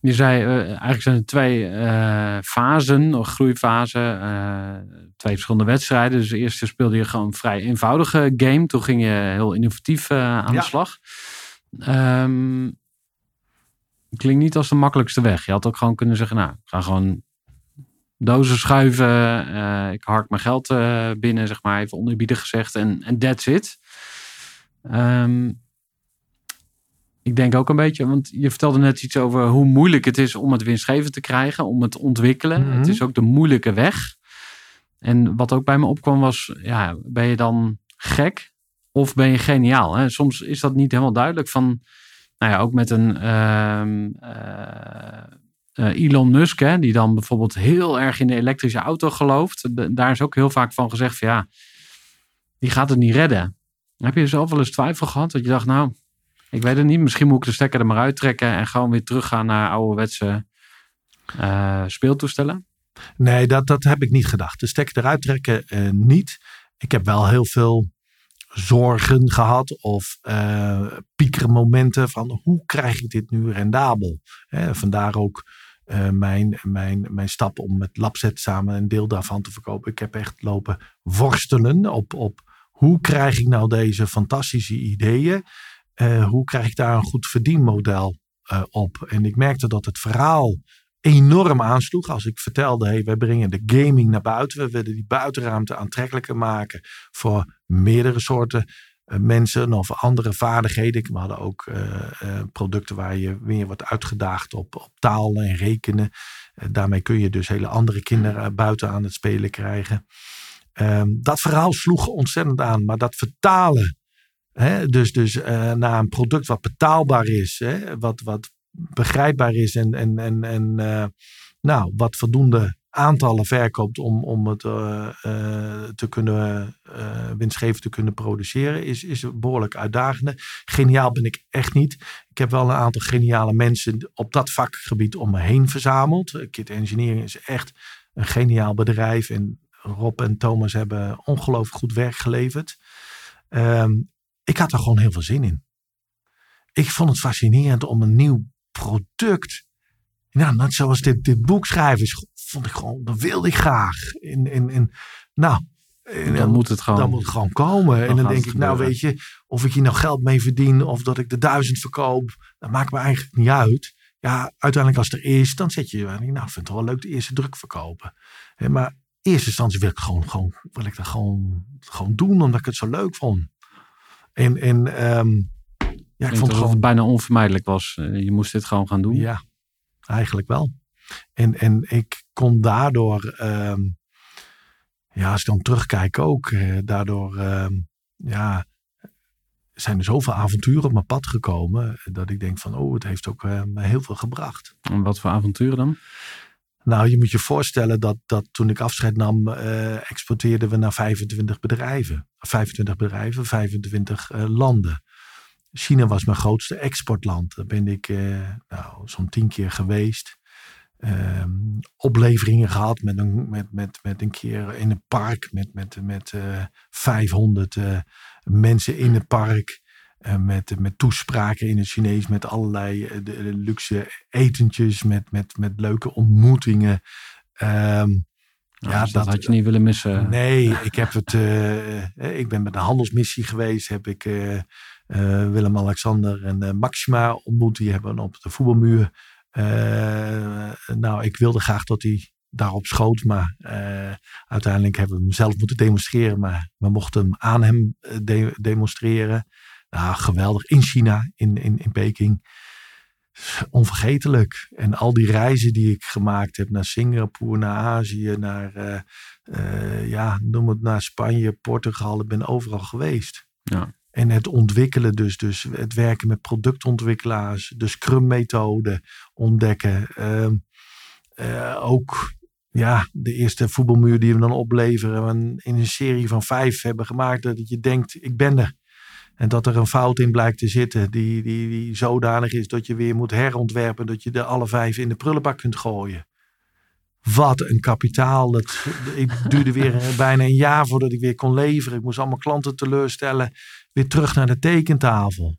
Speaker 1: Je zei, eh, eigenlijk zijn er twee eh, fasen, of groeifasen, eh, twee verschillende wedstrijden. Dus de eerste speelde je gewoon een vrij eenvoudige game. Toen ging je heel innovatief aan
Speaker 2: Ja.
Speaker 1: de slag. Ehm, klinkt niet als de makkelijkste weg. Je had ook gewoon kunnen zeggen, nou, ik ga gewoon dozen schuiven. ik hark mijn geld binnen, zeg maar, even oneerbiedig gezegd. En that's it. Ehm, ik denk ook een beetje, want je vertelde net iets over hoe moeilijk het is om het winstgevend te krijgen, om het te ontwikkelen.
Speaker 2: Mhm.
Speaker 1: Het is ook de moeilijke weg. En wat ook bij me opkwam was, ja, ben je dan gek of ben je geniaal? Hè? Soms is dat niet helemaal duidelijk van, nou ja, ook met een ehm, eh, eh, Elon Musk, hè, die dan bijvoorbeeld heel erg in de elektrische auto gelooft. De- daar is ook heel vaak van gezegd van, ja, die gaat het niet redden. Heb je zelf wel eens twijfel gehad dat je dacht, nou, ik weet het niet. Misschien moet ik de stekker er maar uittrekken en gewoon weer teruggaan naar ouderwetse eh speeltoestellen.
Speaker 2: Nee, dat, dat heb ik niet gedacht. De stekker eruit trekken eh, niet. Ik heb wel heel veel zorgen gehad of eh piekermomenten van hoe krijg ik dit nu rendabel? Vandaar ook mijn, mijn, mijn stap om met Labset samen een deel daarvan te verkopen. Ik heb echt lopen worstelen op, op hoe krijg ik nou deze fantastische ideeën? Eh, hoe krijg ik daar een goed verdienmodel eh, op? En ik merkte dat het verhaal enorm aansloeg. Als ik vertelde, hey, wij brengen de gaming naar buiten. We willen die buitenruimte aantrekkelijker maken voor meerdere soorten eh, mensen of andere vaardigheden. We hadden ook producten waar je weer wordt uitgedaagd op, op taal en rekenen. Daarmee kun je dus hele andere kinderen buiten aan het spelen krijgen. Ehm, dat verhaal sloeg ontzettend aan, maar dat vertalen, hè, dus, dus eh, naar een product wat betaalbaar is, hè, wat, wat begrijpbaar is en, en, en, en eh, nou, wat voldoende aantallen verkoopt om, om het eh, te kunnen winstgevend te kunnen produceren, is, is behoorlijk uitdagende. Geniaal ben ik echt niet. Ik heb wel een aantal geniale mensen op dat vakgebied om me heen verzameld. Kit Engineering is echt een geniaal bedrijf en Rob en Thomas hebben ongelooflijk goed werk geleverd. Ehm, ik had er gewoon heel veel zin in. Ik vond het fascinerend om een nieuw product Nou, net zoals dit, dit boek schrijven, vond ik gewoon, dat wilde ik graag. En, en, en nou, en
Speaker 1: Dan moet het gewoon.
Speaker 2: dan moet het gewoon komen. en dan denk ik, nou weet je, of ik hier nou geld mee verdien of dat ik de duizend verkoop, dat maakt me eigenlijk niet uit. Ja, uiteindelijk als het er is, dan zet je, je, nou, ik vind het wel leuk de eerste druk verkopen. Maar in eerste instantie wil ik, gewoon, gewoon, wil ik dat gewoon, gewoon doen, omdat ik het zo leuk vond. En, en ehm, ja, ik
Speaker 1: Ik
Speaker 2: vond het gewoon
Speaker 1: het bijna onvermijdelijk was. Eh, Je moest dit gewoon gaan doen.
Speaker 2: ja, eigenlijk wel. En, en ik kon daardoor, ehm, ja, als ik dan terugkijk ook, eh, daardoor, ehm, ja, zijn er zoveel avonturen op mijn pad gekomen, dat ik denk van, oh, het heeft ook me heel veel gebracht.
Speaker 1: En wat voor avonturen dan?
Speaker 2: Nou, je moet je voorstellen dat, dat toen ik afscheid nam, exporteerden we naar 25 bedrijven. 25 bedrijven, 25 eh, landen. China was mijn grootste exportland. Daar ben ik eh, nou, zo'n tien keer geweest. Ehm, opleveringen gehad met een, met, met, met een keer in een park met, met, met eh 500 eh, mensen in het park. Met, met toespraken in het Chinees, met allerlei de, luxe etentjes, met, met, met leuke ontmoetingen. Ehm,
Speaker 1: Nou,
Speaker 2: Ja,
Speaker 1: dus dat,
Speaker 2: dat-
Speaker 1: had je niet willen missen.
Speaker 2: Nee, ik heb het. eh, eh, ik ben met een handelsmissie geweest. Heb ik eh, Willem-Alexander en Maxima ontmoet. Die hebben op de voetbalmuur. nou, ik wilde graag dat hij daarop schoot. Maar uiteindelijk hebben we hem zelf moeten demonstreren. Maar we mochten hem aan hem de- demonstreren. Nou, geweldig. In China, in, in, in Peking. Onvergetelijk. En al die reizen die ik gemaakt heb naar Singapore, naar Azië, naar, eh, eh, ja, noem het naar Spanje, Portugal. Ik ben overal geweest.
Speaker 1: Ja.
Speaker 2: En het ontwikkelen dus, dus het werken met productontwikkelaars, de Scrum-methode ontdekken. Ehm, eh, ook ja, de eerste voetbalmuur die we dan opleveren. En in een serie van vijf hebben gemaakt dat je denkt, ik ben er. En dat er een fout in blijkt te zitten die, die, die zodanig is dat je weer moet herontwerpen. Dat je er alle vijf in de prullenbak kunt gooien. Wat een kapitaal. Dat, ik duurde weer een- bijna een jaar voordat ik weer kon leveren. Ik moest allemaal klanten teleurstellen. Weer terug naar de tekentafel.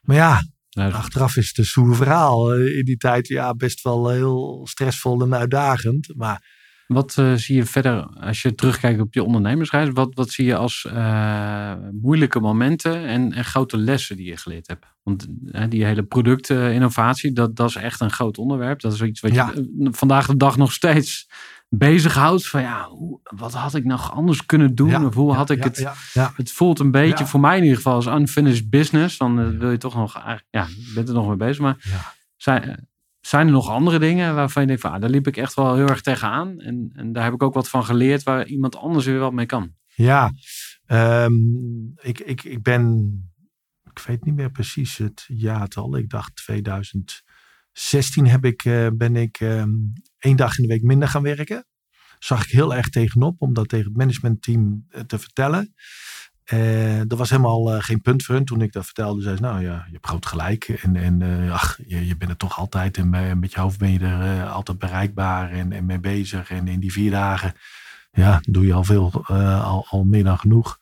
Speaker 2: Maar ja,
Speaker 1: Nou,
Speaker 2: achteraf is het een stoer verhaal. Eh, In die tijd ja, best wel heel stressvol en uitdagend. Maar
Speaker 1: Wat eh, zie je verder als je terugkijkt op je ondernemersreis? Wat, wat zie je als eh, moeilijke momenten en, en grote lessen die je geleerd hebt? Want eh, die hele productinnovatie, dat, dat is echt een groot onderwerp. Dat is iets wat
Speaker 2: Ja.
Speaker 1: je eh, vandaag de dag nog steeds bezighoudt. Van ja, hoe, wat had ik nog anders kunnen doen?
Speaker 2: ja,
Speaker 1: of hoe
Speaker 2: ja,
Speaker 1: had ik het... Het voelt een beetje, voor mij in ieder geval, als unfinished business. Dan eh, wil je toch nog, eigenlijk- ja, je bent er nog mee bezig. Maar zijn, eh, zijn er nog andere dingen waarvan je denkt van, ah, daar liep ik echt wel heel erg tegenaan. En, en daar heb ik ook wat van geleerd waar iemand anders weer wat mee kan.
Speaker 2: Ja, ehm, ik, ik, ik ben, ik weet niet meer precies het jaartal. Ik dacht 2016 heb ik, eh, ben ik ehm, één dag in de week minder gaan werken. Zag ik heel erg tegenop om dat tegen het managementteam eh, te vertellen. Eh er was helemaal eh, geen punt voor hun. Toen ik dat vertelde, zei ze, nou ja, je hebt groot gelijk. En, en eh, ach, je, je bent er toch altijd. En met je hoofd ben je er altijd bereikbaar en, en mee bezig. En in die vier dagen ja, doe je al veel, al, al meer dan genoeg.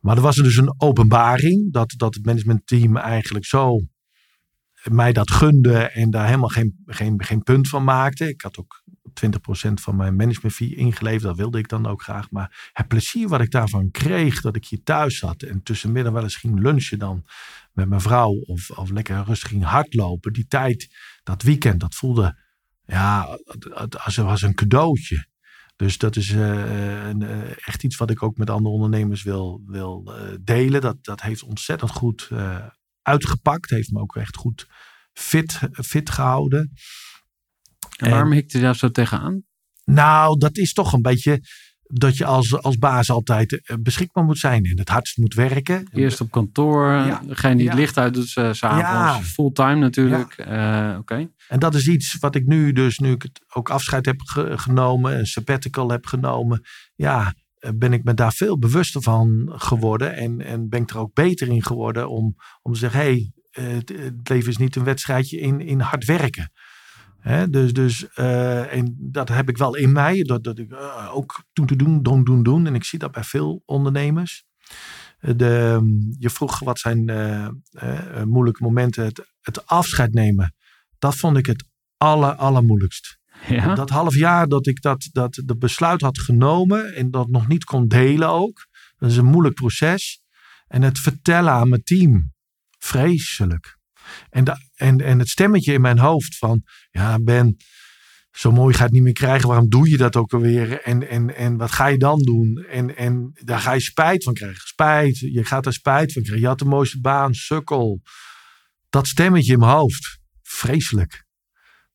Speaker 2: Maar er was er dus een openbaring dat, dat het managementteam eigenlijk zo mij dat gunde en daar helemaal geen, geen, geen punt van maakte. Ik had ook 20% van mijn management fee ingeleverd, dat wilde ik dan ook graag. Maar het plezier wat ik daarvan kreeg, dat ik hier thuis zat en tussenmiddag wel eens ging lunchen dan met mijn vrouw of, of lekker rustig ging hardlopen. Die tijd, dat weekend, dat voelde ja, als, als een cadeautje. Dus dat is eh, een, eh, echt iets wat ik ook met andere ondernemers wil, wil eh, delen. Dat, dat heeft ontzettend goed uitgepakt. Heeft me ook echt goed fit, fit gehouden.
Speaker 1: En waarom hikte je daar zo tegenaan?
Speaker 2: Nou, dat is toch een beetje dat je als, als baas altijd eh, beschikbaar moet zijn en het hardst moet werken.
Speaker 1: Eerst op kantoor,
Speaker 2: Ja.
Speaker 1: degene die het
Speaker 2: Ja.
Speaker 1: licht uit doet, uh, s'avonds,
Speaker 2: Ja.
Speaker 1: fulltime natuurlijk. Eh, Oké.
Speaker 2: En dat is iets wat ik nu dus, nu ik het ook afscheid heb ge- genomen, een sabbatical heb genomen, ja, eh, ben ik me daar veel bewuster van geworden en, en ben ik er ook beter in geworden om, om te zeggen, hé, hey, eh, het, het leven is niet een wedstrijdje in, in hard werken. Dus dus eh, en dat heb ik wel in mij, dat, dat ik eh, ook doen, doen, doen, doen, doen, doen. En ik zie dat bij veel ondernemers. Eh, De, je vroeg wat zijn moeilijke momenten, het, het afscheid nemen Dat vond ik het aller, allermoeilijkst.
Speaker 1: Ja?
Speaker 2: Dat half jaar dat ik dat, dat de besluit had genomen en dat nog niet kon delen ook. Dat is een moeilijk proces. En het vertellen aan mijn team. Vreselijk. En, en, en het stemmetje in mijn hoofd van, ja Ben, zo mooi het niet meer krijgen. Waarom doe je dat ook alweer? En, en, en wat ga je dan doen? En, en daar ga je spijt van krijgen. Spijt. Je gaat er spijt van krijgen. Je had de mooiste baan, sukkel. Dat stemmetje in mijn hoofd. Vreselijk.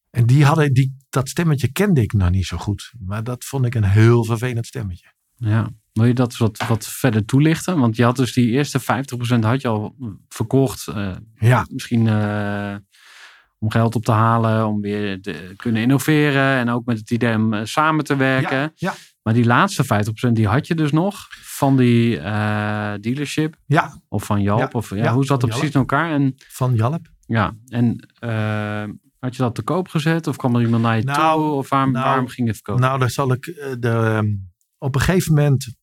Speaker 2: En die hadden, die, dat stemmetje kende ik nog niet zo goed. Maar dat vond ik een heel vervelend stemmetje.
Speaker 1: Ja. Wil je dat wat, wat verder toelichten? Want je had dus die eerste 50% had je al verkocht. eh,
Speaker 2: Ja,
Speaker 1: misschien eh, om geld op te halen, om weer te kunnen innoveren. En ook met het idee om eh, samen te werken.
Speaker 2: ja, ja,
Speaker 1: Maar die laatste 50% die had je dus nog van die dealership.
Speaker 2: ja,
Speaker 1: Of van Jalp.
Speaker 2: Ja,
Speaker 1: Of, ja, hoe zat dat precies in elkaar? En,
Speaker 2: van Jalp.
Speaker 1: ja, en had je dat te koop gezet? Of kwam er iemand naar je
Speaker 2: Nou,
Speaker 1: toe? Of waarom,
Speaker 2: nou,
Speaker 1: waarom ging je het verkopen?
Speaker 2: Nou, daar zal ik. De, op een gegeven moment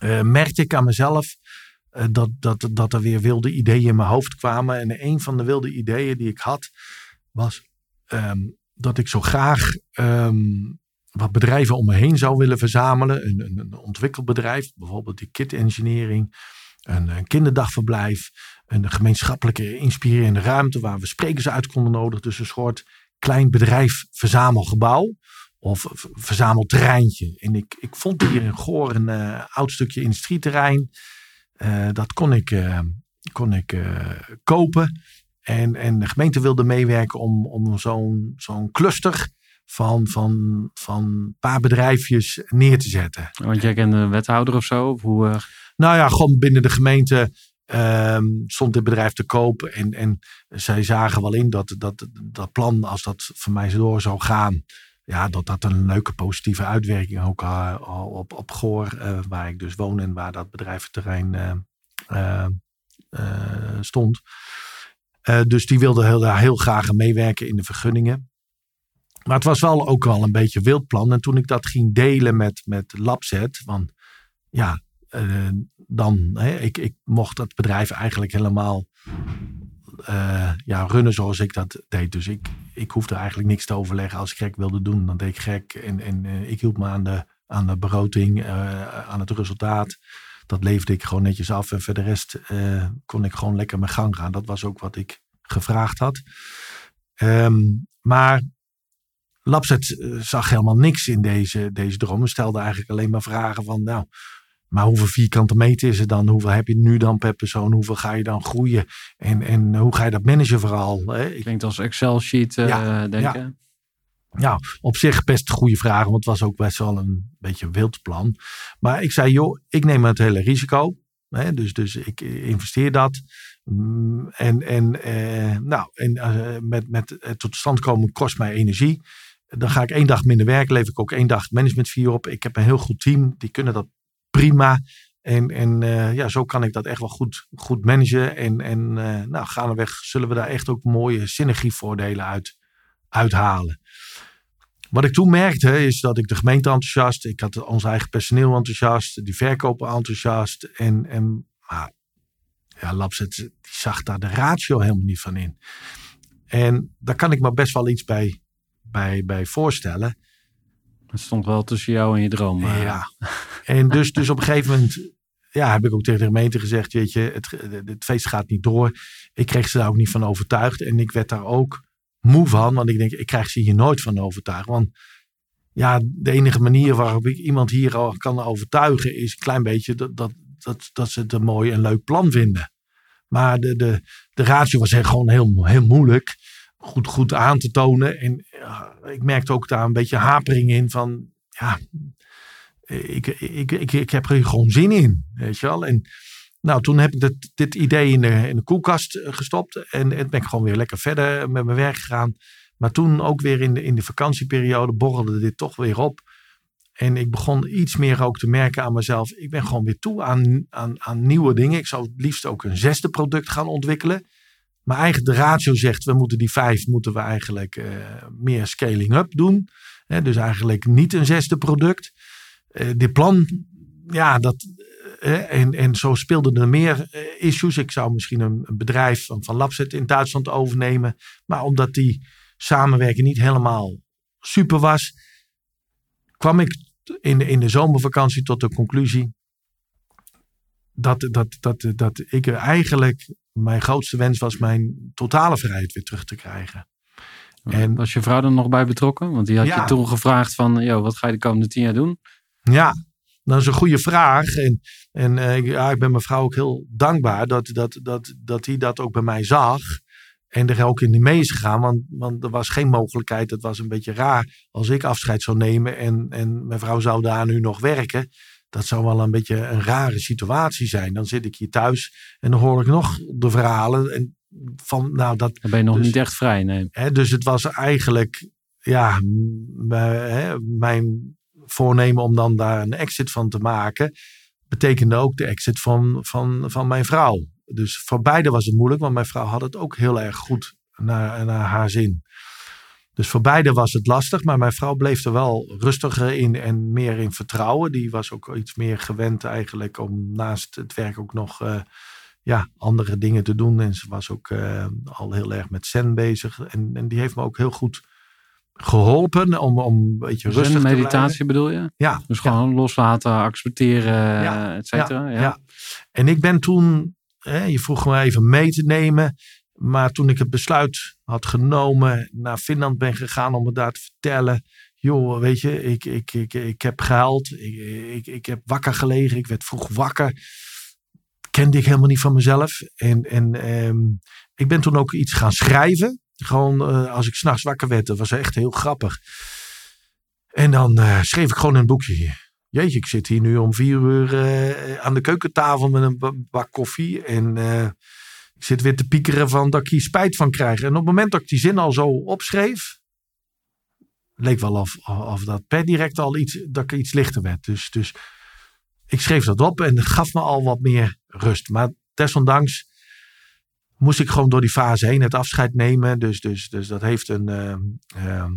Speaker 2: eh, merkte ik aan mezelf eh, dat, dat, dat er weer wilde ideeën in mijn hoofd kwamen. En een van de wilde ideeën die ik had was ehm, dat ik zo graag ehm, wat bedrijven om me heen zou willen verzamelen. Een, een, een ontwikkelbedrijf, bijvoorbeeld die Kit Engineering, een, een kinderdagverblijf, een gemeenschappelijke inspirerende ruimte waar we sprekers uit konden nodigen. Dus een soort klein bedrijf verzamelgebouw of v- verzamelterreintje. En ik, ik vond hier in Goor een eh, oud stukje industrieterrein. Eh, dat kon ik, eh, kon ik kopen. En, en de gemeente wilde meewerken om, om zo'n zo'n cluster van, van, van een paar bedrijfjes neer te zetten.
Speaker 1: Want jij kent een wethouder of zo? Of hoe,
Speaker 2: Nou ja, gewoon binnen de gemeente ehm, stond dit bedrijf te koop. En, en zij zagen wel in dat, dat dat plan, als dat voor mij door zou gaan, ja, dat dat een leuke positieve uitwerking ook eh, op, op Goor, eh, waar ik dus woon en waar dat bedrijventerrein eh, stond. Dus die wilden heel, daar heel graag meewerken in de vergunningen. Maar het was wel ook wel een beetje wild plan. En toen ik dat ging delen met, met Labset, want ja, dan, hè, ik, ik mocht dat bedrijf eigenlijk helemaal eh, ja, runnen zoals ik dat deed. Dus ik, ik hoefde eigenlijk niks te overleggen. Als ik gek wilde doen, dan deed ik gek. En, en eh, ik hield me aan de, aan de begroting, eh, aan het resultaat. Dat leefde ik gewoon netjes af. En voor de rest kon ik gewoon lekker mijn gang gaan. Dat was ook wat ik gevraagd had. Ehm, maar Labset eh, zag helemaal niks in deze, deze droom. Stelde eigenlijk alleen maar vragen van, nou, maar hoeveel vierkante meter is het dan? Hoeveel heb je nu dan per persoon? Hoeveel ga je dan groeien? En, en hoe ga je dat managen vooral? Hè? Ik,
Speaker 1: klinkt als Excel-sheet, eh
Speaker 2: Ja,
Speaker 1: denken.
Speaker 2: ja, op zich best goede vragen, want het was ook best wel een beetje een wild plan. Maar ik zei, joh, ik neem het hele risico. Hè? Dus, dus ik investeer dat. Mm, En, en, eh, nou, en eh, met, met het tot stand komen kost mij energie. Dan ga ik één dag minder werken, lever ik ook één dag management vier op. Ik heb een heel goed team, die kunnen dat prima. En, en eh, ja, zo kan ik dat echt wel goed, goed managen. En, en eh, nou, gaandeweg zullen we daar echt ook mooie synergievoordelen uit uithalen. Wat ik toen merkte is dat ik de gemeente enthousiast, ik had ons eigen personeel enthousiast, die verkoper enthousiast. En, en maar, ja, Labset die zag daar de ratio helemaal niet van in. En daar kan ik me best wel iets bij, bij, bij voorstellen.
Speaker 1: Het stond wel tussen jou en je droom.
Speaker 2: Ja. En dus, dus op een gegeven moment ja, heb ik ook tegen de gemeente gezegd, weet je, het, het feest gaat niet door. Ik kreeg ze daar ook niet van overtuigd. En ik werd daar ook moe van, want ik denk, ik krijg ze hier nooit van overtuigd. Want ja, de enige manier waarop ik iemand hier al kan overtuigen is een klein beetje dat, dat, dat, dat ze het een mooi en leuk plan vinden. Maar de, de, de ratio was gewoon heel, heel moeilijk goed, goed aan te tonen. En ik merkte ook daar een beetje hapering in van, ja, ik, ik, ik, ik heb er gewoon zin in, weet je wel. En nou, toen heb ik dit, dit idee in de, in de koelkast eh, gestopt en, en ben ik gewoon weer lekker verder met mijn werk gegaan. Maar toen ook weer in de, in de vakantieperiode borrelde dit toch weer op. En ik begon iets meer ook te merken aan mezelf. Ik ben gewoon weer toe aan, aan, aan nieuwe dingen. Ik zou het liefst ook een zesde product gaan ontwikkelen. Maar eigenlijk de ratio zegt, we moeten die vijf moeten we eigenlijk uh, meer scaling up doen. Dus eigenlijk niet een zesde product. Uh, dit plan, ja, dat, eh, en, en zo speelden er meer eh, issues. Ik zou misschien een, een bedrijf van, van Labset in Duitsland overnemen. Maar omdat die samenwerking niet helemaal super was, kwam ik in de, in de zomervakantie tot de conclusie dat, dat, dat, dat ik eigenlijk mijn grootste wens was mijn totale vrijheid weer terug te krijgen.
Speaker 1: En, was je vrouw er nog bij betrokken? Want die had
Speaker 2: Ja.
Speaker 1: je toen gevraagd van, joh, wat ga je de komende tien jaar doen?
Speaker 2: Ja, dat is een goede vraag. En, en eh, ik- ja, ik ben mijn vrouw ook heel dankbaar dat, dat, dat, dat hij dat ook bij mij zag. En er ook in mee is gegaan. Want, want er was geen mogelijkheid. Het was een beetje raar als ik afscheid zou nemen. En, en mijn vrouw zou daar nu nog werken. Dat zou wel een beetje een rare situatie zijn. Dan zit ik hier thuis en dan hoor ik nog de verhalen. En van, nou, dat,
Speaker 1: Dan ben je nog
Speaker 2: Dus-
Speaker 1: niet echt vrij, nee.
Speaker 2: Hè, dus het was eigenlijk ja, hè, mijn voornemen om dan daar een exit van te maken. Betekende ook de exit van, van, van mijn vrouw. Dus voor beide was het moeilijk, want mijn vrouw had het ook heel erg goed naar, naar haar zin. Dus voor beide was het lastig, maar mijn vrouw bleef er wel rustiger in en meer in vertrouwen. Die was ook iets meer gewend eigenlijk om naast het werk ook nog eh, ja, andere dingen te doen. En ze was ook eh, al heel erg met zen bezig. En, en die heeft me ook heel goed geholpen om, om een beetje rustig
Speaker 1: Zen
Speaker 2: te blijven.
Speaker 1: meditatie bedoel je?
Speaker 2: Ja,
Speaker 1: Dus gewoon loslaten, accepteren,
Speaker 2: Ja,
Speaker 1: et cetera. Ja,
Speaker 2: ja. En ik ben toen, hè, je vroeg me even mee te nemen. Maar toen ik het besluit had genomen, naar Finland ben gegaan om het daar te vertellen. Joh, weet je, ik, ik, ik, ik heb gehuild. Ik, ik, ik heb wakker gelegen. Ik werd vroeg wakker. Kende ik helemaal niet van mezelf. En, en ehm, ik ben toen ook iets gaan schrijven. Gewoon eh, als ik s'nachts wakker werd. Dat was echt heel grappig. En dan eh, schreef ik gewoon een boekje. Jeetje, ik zit hier nu om vier uur eh, aan de keukentafel met een ba- bak koffie. En ik zit weer te piekeren van dat ik hier spijt van krijg. En op het moment dat ik die zin al zo opschreef, leek wel of, of dat per direct al iets, dat iets lichter werd. Dus, dus ik schreef dat op en het gaf me al wat meer rust. Maar desondanks moest ik gewoon door die fase heen het afscheid nemen. Dus, dus, dus dat heeft een, ehm,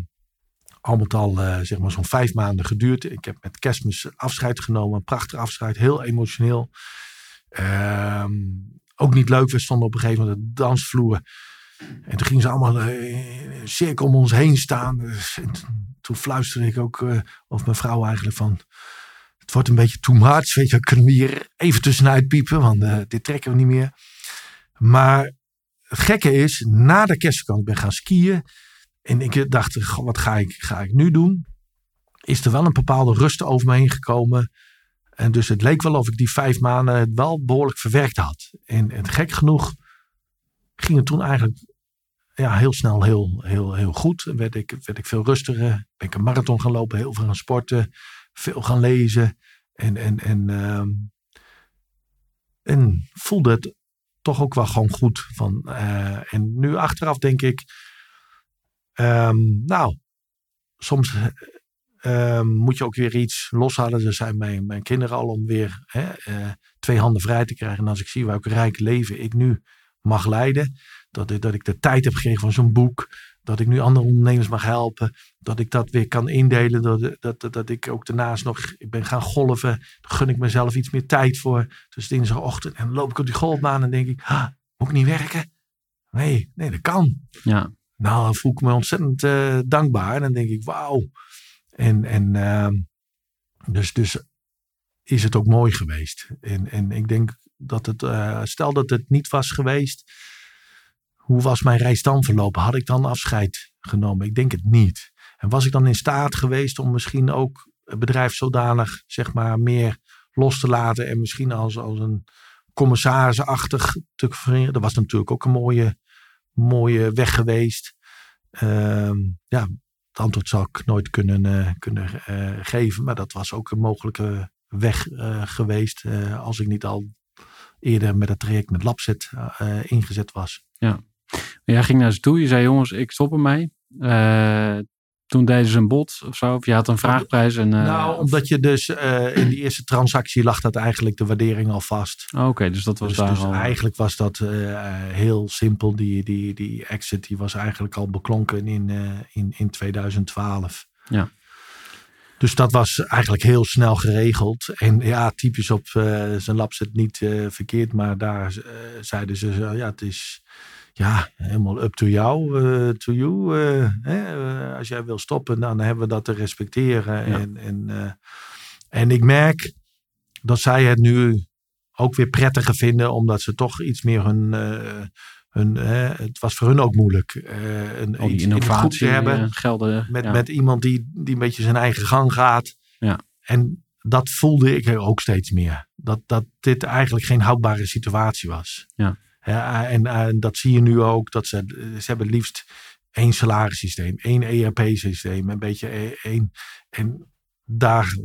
Speaker 2: al met al eh, zeg maar zo'n vijf maanden geduurd. Ik heb met kerstmis afscheid genomen. Prachtig afscheid. Heel emotioneel. Ehm, ook niet leuk. We stonden op een gegeven moment de dansvloer. En toen gingen ze allemaal eh, in cirkel om ons heen staan. Dus, en toen- fluisterde ik ook, of mijn vrouw eigenlijk van... Het wordt een beetje too much. Weet je, kunnen we hier even tussenuit piepen? Want dit trekken we niet meer. Maar het gekke is, na de kerstvakantie ben gaan skiën. En ik dacht, wat ga ik, ga ik nu doen? Is er wel een bepaalde rust over me heen gekomen. En dus het leek wel of ik die vijf maanden het wel behoorlijk verwerkt had. En, en gek genoeg ging het toen eigenlijk ja, heel snel heel, heel, heel goed. En werd ik, werd ik veel rustiger. Ben ik een marathon gaan lopen, heel veel gaan sporten. Veel gaan lezen. En, en, en, ehm, en voelde het toch ook wel gewoon goed. Van, eh, en nu achteraf denk ik... ehm, nou, soms ehm, moet je ook weer iets loshalen. Er zijn mijn, mijn kinderen al om weer hè, eh, twee handen vrij te krijgen. En als ik zie welk rijk leven ik nu mag leiden. Dat ik, dat ik de tijd heb gekregen van zo'n boek. Dat ik nu andere ondernemers mag helpen. Dat ik dat weer kan indelen. Dat, dat, dat, dat ik ook daarnaast nog ik ben gaan golven. Daar gun ik mezelf iets meer tijd voor. Dus dinsdagochtend. En dan loop ik op die golfbaan en denk ik. Ah, moet ik niet werken? Nee, nee, dat kan.
Speaker 1: Ja.
Speaker 2: Nou, dan voel ik me ontzettend eh, dankbaar. En dan denk ik, wauw. En, en ehm, dus, dus is het ook mooi geweest. En, en ik denk dat het, eh, stel dat het niet was geweest, hoe was mijn reis dan verlopen? Had ik dan afscheid genomen? Ik denk het niet. En was ik dan in staat geweest om misschien ook het bedrijf zodanig, zeg maar, meer los te laten en misschien als, als een commissarisachtig te fungeren? Dat was natuurlijk ook een mooie, mooie weg geweest. Ehm, ja, het antwoord zou ik nooit kunnen, eh, kunnen eh, geven. Maar dat was ook een mogelijke weg eh, geweest. als ik niet al eerder met het traject met Labset eh, ingezet was.
Speaker 1: Jij ging naar ze toe. Je zei, jongens, ik stop ermee. Eh toen deden ze een bod of zo. Of je had een vraagprijs. En, eh,
Speaker 2: nou, omdat je dus eh, in die eerste transactie lag dat eigenlijk de waardering al vast.
Speaker 1: Oké, dus dat was
Speaker 2: Dus,
Speaker 1: daar
Speaker 2: dus
Speaker 1: al.
Speaker 2: eigenlijk was dat heel simpel. Die, die, die exit die was eigenlijk al beklonken in, in, in 2012.
Speaker 1: Ja.
Speaker 2: Dus dat was eigenlijk heel snel geregeld. En ja, typisch op uh, zijn lab zit niet uh, verkeerd. Maar daar uh, zeiden ze, ja, het is ja, helemaal up to jou, to you. Hè? als jij wil stoppen, dan hebben we dat te respecteren. Ja. En, en, en ik merk dat zij het nu ook weer prettiger vinden. Omdat ze toch iets meer hun hun, het was voor hun ook moeilijk. Een,
Speaker 1: iets innovatie
Speaker 2: te hebben.
Speaker 1: Gelden,
Speaker 2: met, met iemand die, die een beetje zijn eigen gang gaat.
Speaker 1: Ja.
Speaker 2: En dat voelde ik ook steeds meer. Dat, dat dit eigenlijk geen houdbare situatie was.
Speaker 1: Ja.
Speaker 2: Ja en, en dat zie je nu ook. Dat ze, ze hebben liefst één salarissysteem, één ERP-systeem, een beetje één. En daar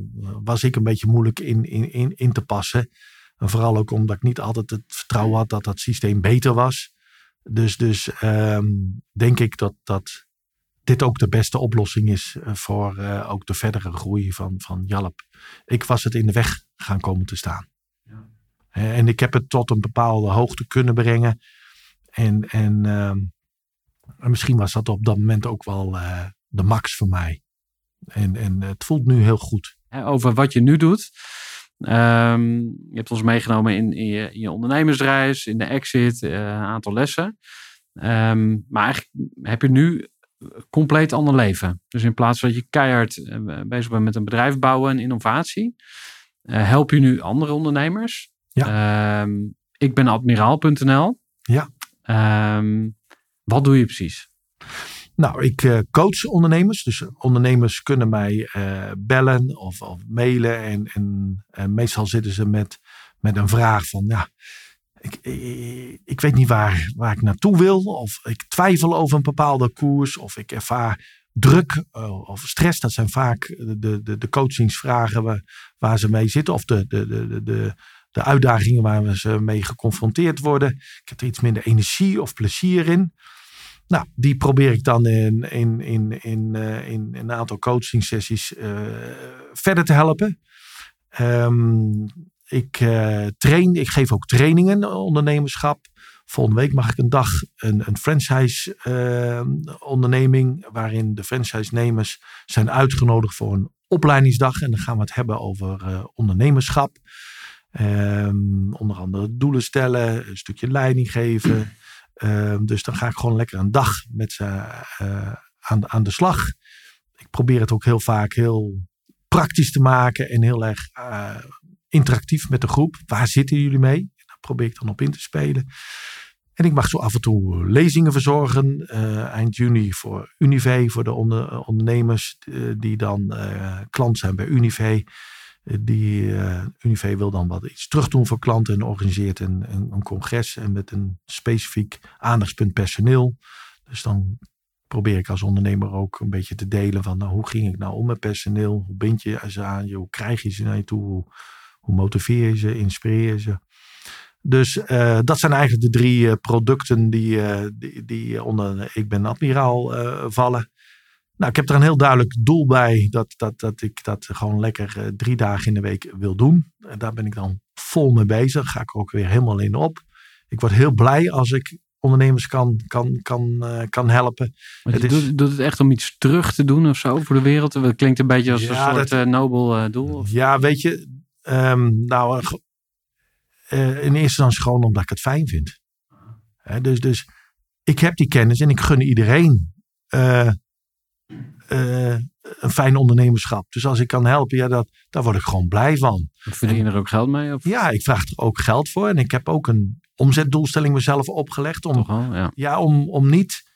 Speaker 2: was ik een beetje moeilijk in, in, in, in te passen. En vooral ook omdat ik niet altijd het vertrouwen had dat dat systeem beter was. Dus, dus um, denk ik dat, dat dit ook de beste oplossing is eh, voor ook de verdere groei van, van Jalp. Ik was het in de weg gaan komen te staan. Ja. En ik heb het tot een bepaalde hoogte kunnen brengen. En, en, en misschien was dat op dat moment ook wel uh, de max voor mij. En, en het voelt nu heel goed.
Speaker 1: Over wat je nu doet. Um, je hebt ons meegenomen in, je, je, ondernemersreis, in de exit, uh, een aantal lessen. Um, maar eigenlijk heb je nu compleet ander leven. Dus in plaats van dat je keihard bezig bent met een bedrijf bouwen en innovatie, help je nu andere ondernemers.
Speaker 2: Ja.
Speaker 1: Um, ik ben admiraal.nl.
Speaker 2: Ja.
Speaker 1: wat doe je precies?
Speaker 2: Nou, ik uh, coach ondernemers. Dus ondernemers kunnen mij uh, bellen of, of, mailen. En, en, en, meestal zitten ze met, met een vraag van, ja, ik, ik, ik, weet niet waar, waar ik naartoe wil. Of ik twijfel over een bepaalde koers. Of ik ervaar druk uh, of stress. Dat zijn vaak de, de, de coachingsvragen waar, waar ze mee zitten. Of de, de, de, de, de uitdagingen waar ze mee geconfronteerd worden. Ik heb er iets minder energie of plezier in. Nou, die probeer ik dan in, in, in, in, uh, in een aantal coaching sessies uh, verder te helpen. Um, ik uh, train, ik geef ook trainingen ondernemerschap. Volgende week mag ik een dag een, een franchise onderneming waarin de franchise-nemers zijn uitgenodigd voor een opleidingsdag. En dan gaan we het hebben over ondernemerschap. Um, onder andere doelen stellen, een stukje leiding geven. Uh, dus dan ga ik gewoon lekker een dag met ze uh, aan, aan de slag. Ik probeer het ook heel vaak heel praktisch te maken en heel erg uh, interactief met de groep. Waar zitten jullie mee? Daar probeer ik dan op in te spelen. En ik mag zo af en toe lezingen verzorgen. eind juni voor Unive, voor de onder, ondernemers die dan klant zijn bij Unive. Die uh, wil dan wat iets terug doen voor klanten en organiseert een, een, congres en met een specifiek aandachtspunt personeel. Dus dan probeer ik als ondernemer ook een beetje te delen van nou, hoe ging ik nou om met personeel? Hoe bind je ze aan je? Hoe krijg je ze naar je toe? Hoe, motiveer je ze? Inspireer je ze? Dus uh, dat zijn eigenlijk de drie uh, producten die, die, die, onder Ik ben admiraal vallen. Nou, ik heb er een heel duidelijk doel bij dat, dat, dat ik dat gewoon lekker uh, drie dagen in de week wil doen. En daar ben ik dan vol mee bezig. Ga ik er ook weer helemaal in op. Ik word heel blij als ik ondernemers kan, kan, kan, uh, kan helpen.
Speaker 1: Maar het is... doet, doet, het echt om iets terug te doen of zo voor de wereld? Het klinkt een beetje als ja, een soort dat, uh, nobel doel. Of?
Speaker 2: Ja, weet je, um, nou, in eerste instantie gewoon omdat ik het fijn vind. dus, dus ik heb die kennis en ik gun iedereen uh, een fijn ondernemerschap. Dus als ik kan helpen, ja, dat, daar word ik gewoon blij van.
Speaker 1: Verdien je er ook geld mee? Of?
Speaker 2: Ja, ik vraag er ook geld voor. En ik heb ook een omzetdoelstelling mezelf opgelegd. Om,
Speaker 1: al, ja.
Speaker 2: ja. om, om niet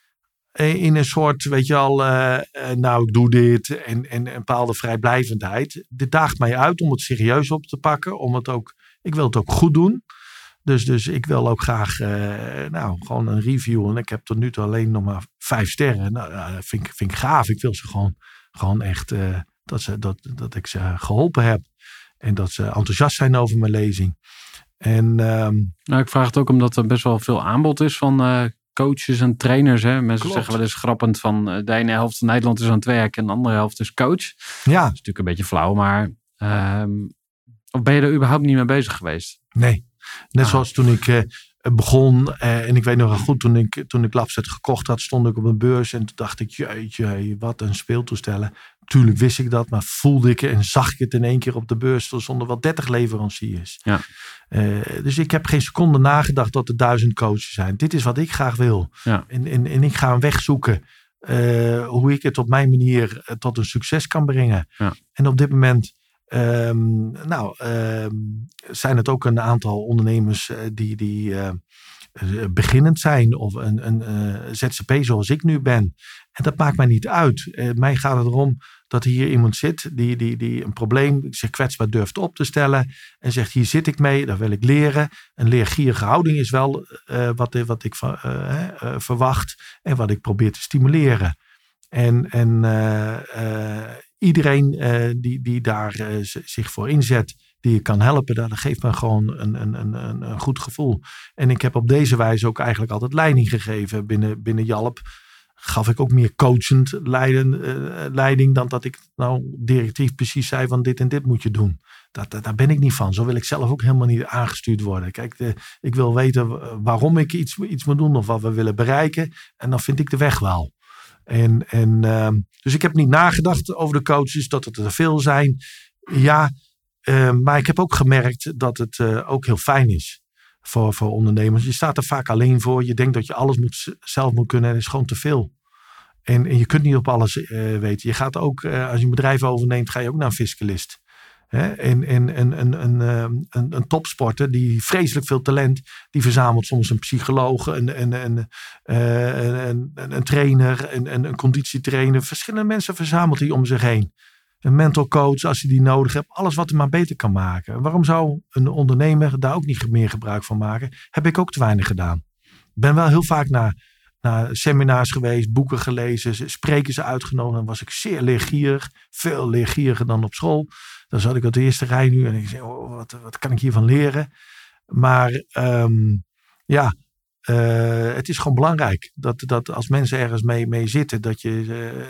Speaker 2: in een soort, weet je al, uh, nou ik doe dit en, en een bepaalde vrijblijvendheid. Dit daagt mij uit om het serieus op te pakken. Om het ook, ik wil het ook goed doen. Dus, dus ik wil ook graag uh, nou, gewoon een review. En ik heb tot nu toe alleen nog maar vijf sterren. Nou, dat vind ik, vind ik gaaf. Ik wil ze gewoon, gewoon echt uh, dat, ze, dat, dat ik ze geholpen heb. En dat ze enthousiast zijn over mijn lezing. En, um,
Speaker 1: nou, ik vraag het ook omdat er best wel veel aanbod is van uh, coaches en trainers. Hè? Mensen klopt. zeggen wel eens grappend van de ene helft van Nederland is aan het werk en de andere helft is coach.
Speaker 2: Ja.
Speaker 1: Dat is natuurlijk een beetje flauw, maar um, of ben je er überhaupt niet mee bezig geweest?
Speaker 2: Nee. Net ah. zoals toen ik uh, het begon. eh, en ik weet nog wel goed, toen ik, toen ik Labset gekocht had, stond ik op een beurs. En toen dacht ik, jeetje, wat een speeltoestellen. Tuurlijk wist ik dat, maar voelde ik en zag ik het in één keer op de beurs. Er stonden wel 30 leveranciers.
Speaker 1: Ja.
Speaker 2: Eh, dus ik heb geen seconde nagedacht dat er duizend coaches zijn. Dit is wat ik graag wil.
Speaker 1: Ja.
Speaker 2: En, en, en ik ga een weg zoeken eh, hoe ik het op mijn manier eh, tot een succes kan brengen.
Speaker 1: Ja.
Speaker 2: En op dit moment ehm, nou, ehm, zijn het ook een aantal ondernemers eh, die, die eh, eh, beginnend zijn of een, een ZZP zoals ik nu ben. En dat maakt mij niet uit. Mij gaat het erom dat hier iemand zit die, die, die een probleem zich kwetsbaar durft op te stellen. En zegt hier zit ik mee, dat wil ik leren. Een leergierige houding is wel wat, wat ik verwacht en wat ik probeer te stimuleren. En, en iedereen eh, die, die daar eh, zich voor inzet, die je kan helpen, dat geeft me gewoon een, een, een, een, goed gevoel. En ik heb op deze wijze ook eigenlijk altijd leiding gegeven binnen, binnen Jalp. Gaf ik ook meer coachend leiden, eh, leiding dan dat ik nou directief precies zei van dit en dit moet je doen. Dat, dat- daar ben ik niet van. Zo wil ik zelf ook helemaal niet aangestuurd worden. Kijk, ik wil weten waarom ik iets, iets moet doen of wat we willen bereiken. En dan vind ik de weg wel. En, en, ehm, dus ik heb niet nagedacht over de coaches, dat het er veel zijn. Ja, ehm, maar ik heb ook gemerkt dat het eh, ook heel fijn is voor, voor ondernemers. Je staat er vaak alleen voor. Je denkt dat je alles moet, zelf moet kunnen en het is gewoon te veel. En, en je kunt niet op alles eh, weten. Je gaat ook, eh, als je een bedrijf overneemt, ga je ook naar een fiscalist. Hè? En, en, ehm, een, een topsporter die vreselijk veel talent, die verzamelt soms een psycholoog, eh, een, een, trainer, een, een, een conditietrainer. Verschillende mensen verzamelt hij om zich heen. Een mental coach als je die nodig hebt. Alles wat hem maar beter kan maken. Waarom zou een ondernemer daar ook niet meer gebruik van maken? Heb ik ook te weinig gedaan. Ben wel heel vaak naar, naar seminars geweest, boeken gelezen, sprekers uitgenodigd. En was ik zeer leergierig. Veel leergieriger dan op school. Dan zat ik op de eerste rij nu en ik zei, oh, wat, wat kan ik hiervan leren? Maar ehm, ja, eh, het is gewoon belangrijk dat, dat als mensen ergens mee, mee zitten, dat je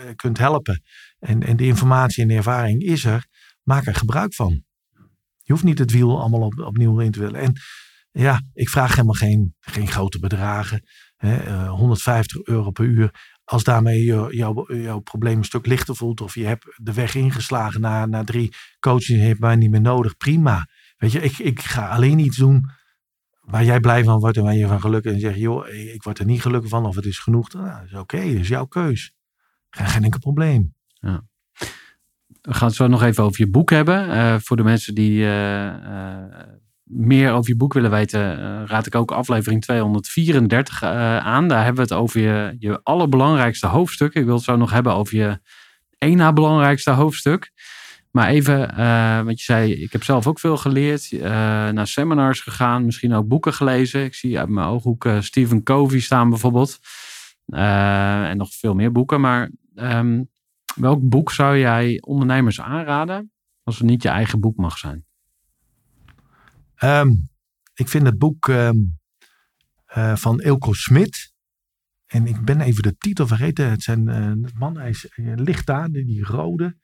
Speaker 2: eh, kunt helpen. En, en de informatie en de ervaring is er. Maak er gebruik van. Je hoeft niet het wiel allemaal op, opnieuw in te willen. En ja, ik vraag helemaal geen, geen grote bedragen. Hè, eh, 150 euro per uur. Als daarmee jouw, jouw probleem een stuk lichter voelt. Of je hebt de weg ingeslagen na, na drie coaches. Je hebt mij niet meer nodig. Prima. Weet je, ik, ik ga alleen iets doen waar jij blij van wordt en waar je van gelukkig en zeg joh, ik word er niet gelukkig van of het is genoeg. Nou, dat is oké, dat is jouw keus. Geen, geen enkel probleem.
Speaker 1: We gaan het zo nog even over je boek hebben. Eh, voor de mensen die eh, meer over je boek willen weten, eh, raad ik ook aflevering 234 eh, aan. Daar hebben we het over je, je allerbelangrijkste hoofdstuk. Ik wil het zo nog hebben over je één na belangrijkste hoofdstuk. Maar even, eh want je zei, ik heb zelf ook veel geleerd, eh, naar seminars gegaan, misschien ook boeken gelezen. Ik zie uit mijn ooghoek Stephen Covey staan bijvoorbeeld. En nog veel meer boeken. Maar ehm, welk boek zou jij ondernemers aanraden als het niet je eigen boek mag zijn?
Speaker 2: Ehm, ik vind het boek ehm, eh, van Ilko Smit. En ik ben even de titel vergeten. Het zijn eh, het man, hij is, hij ligt daar, die, rode.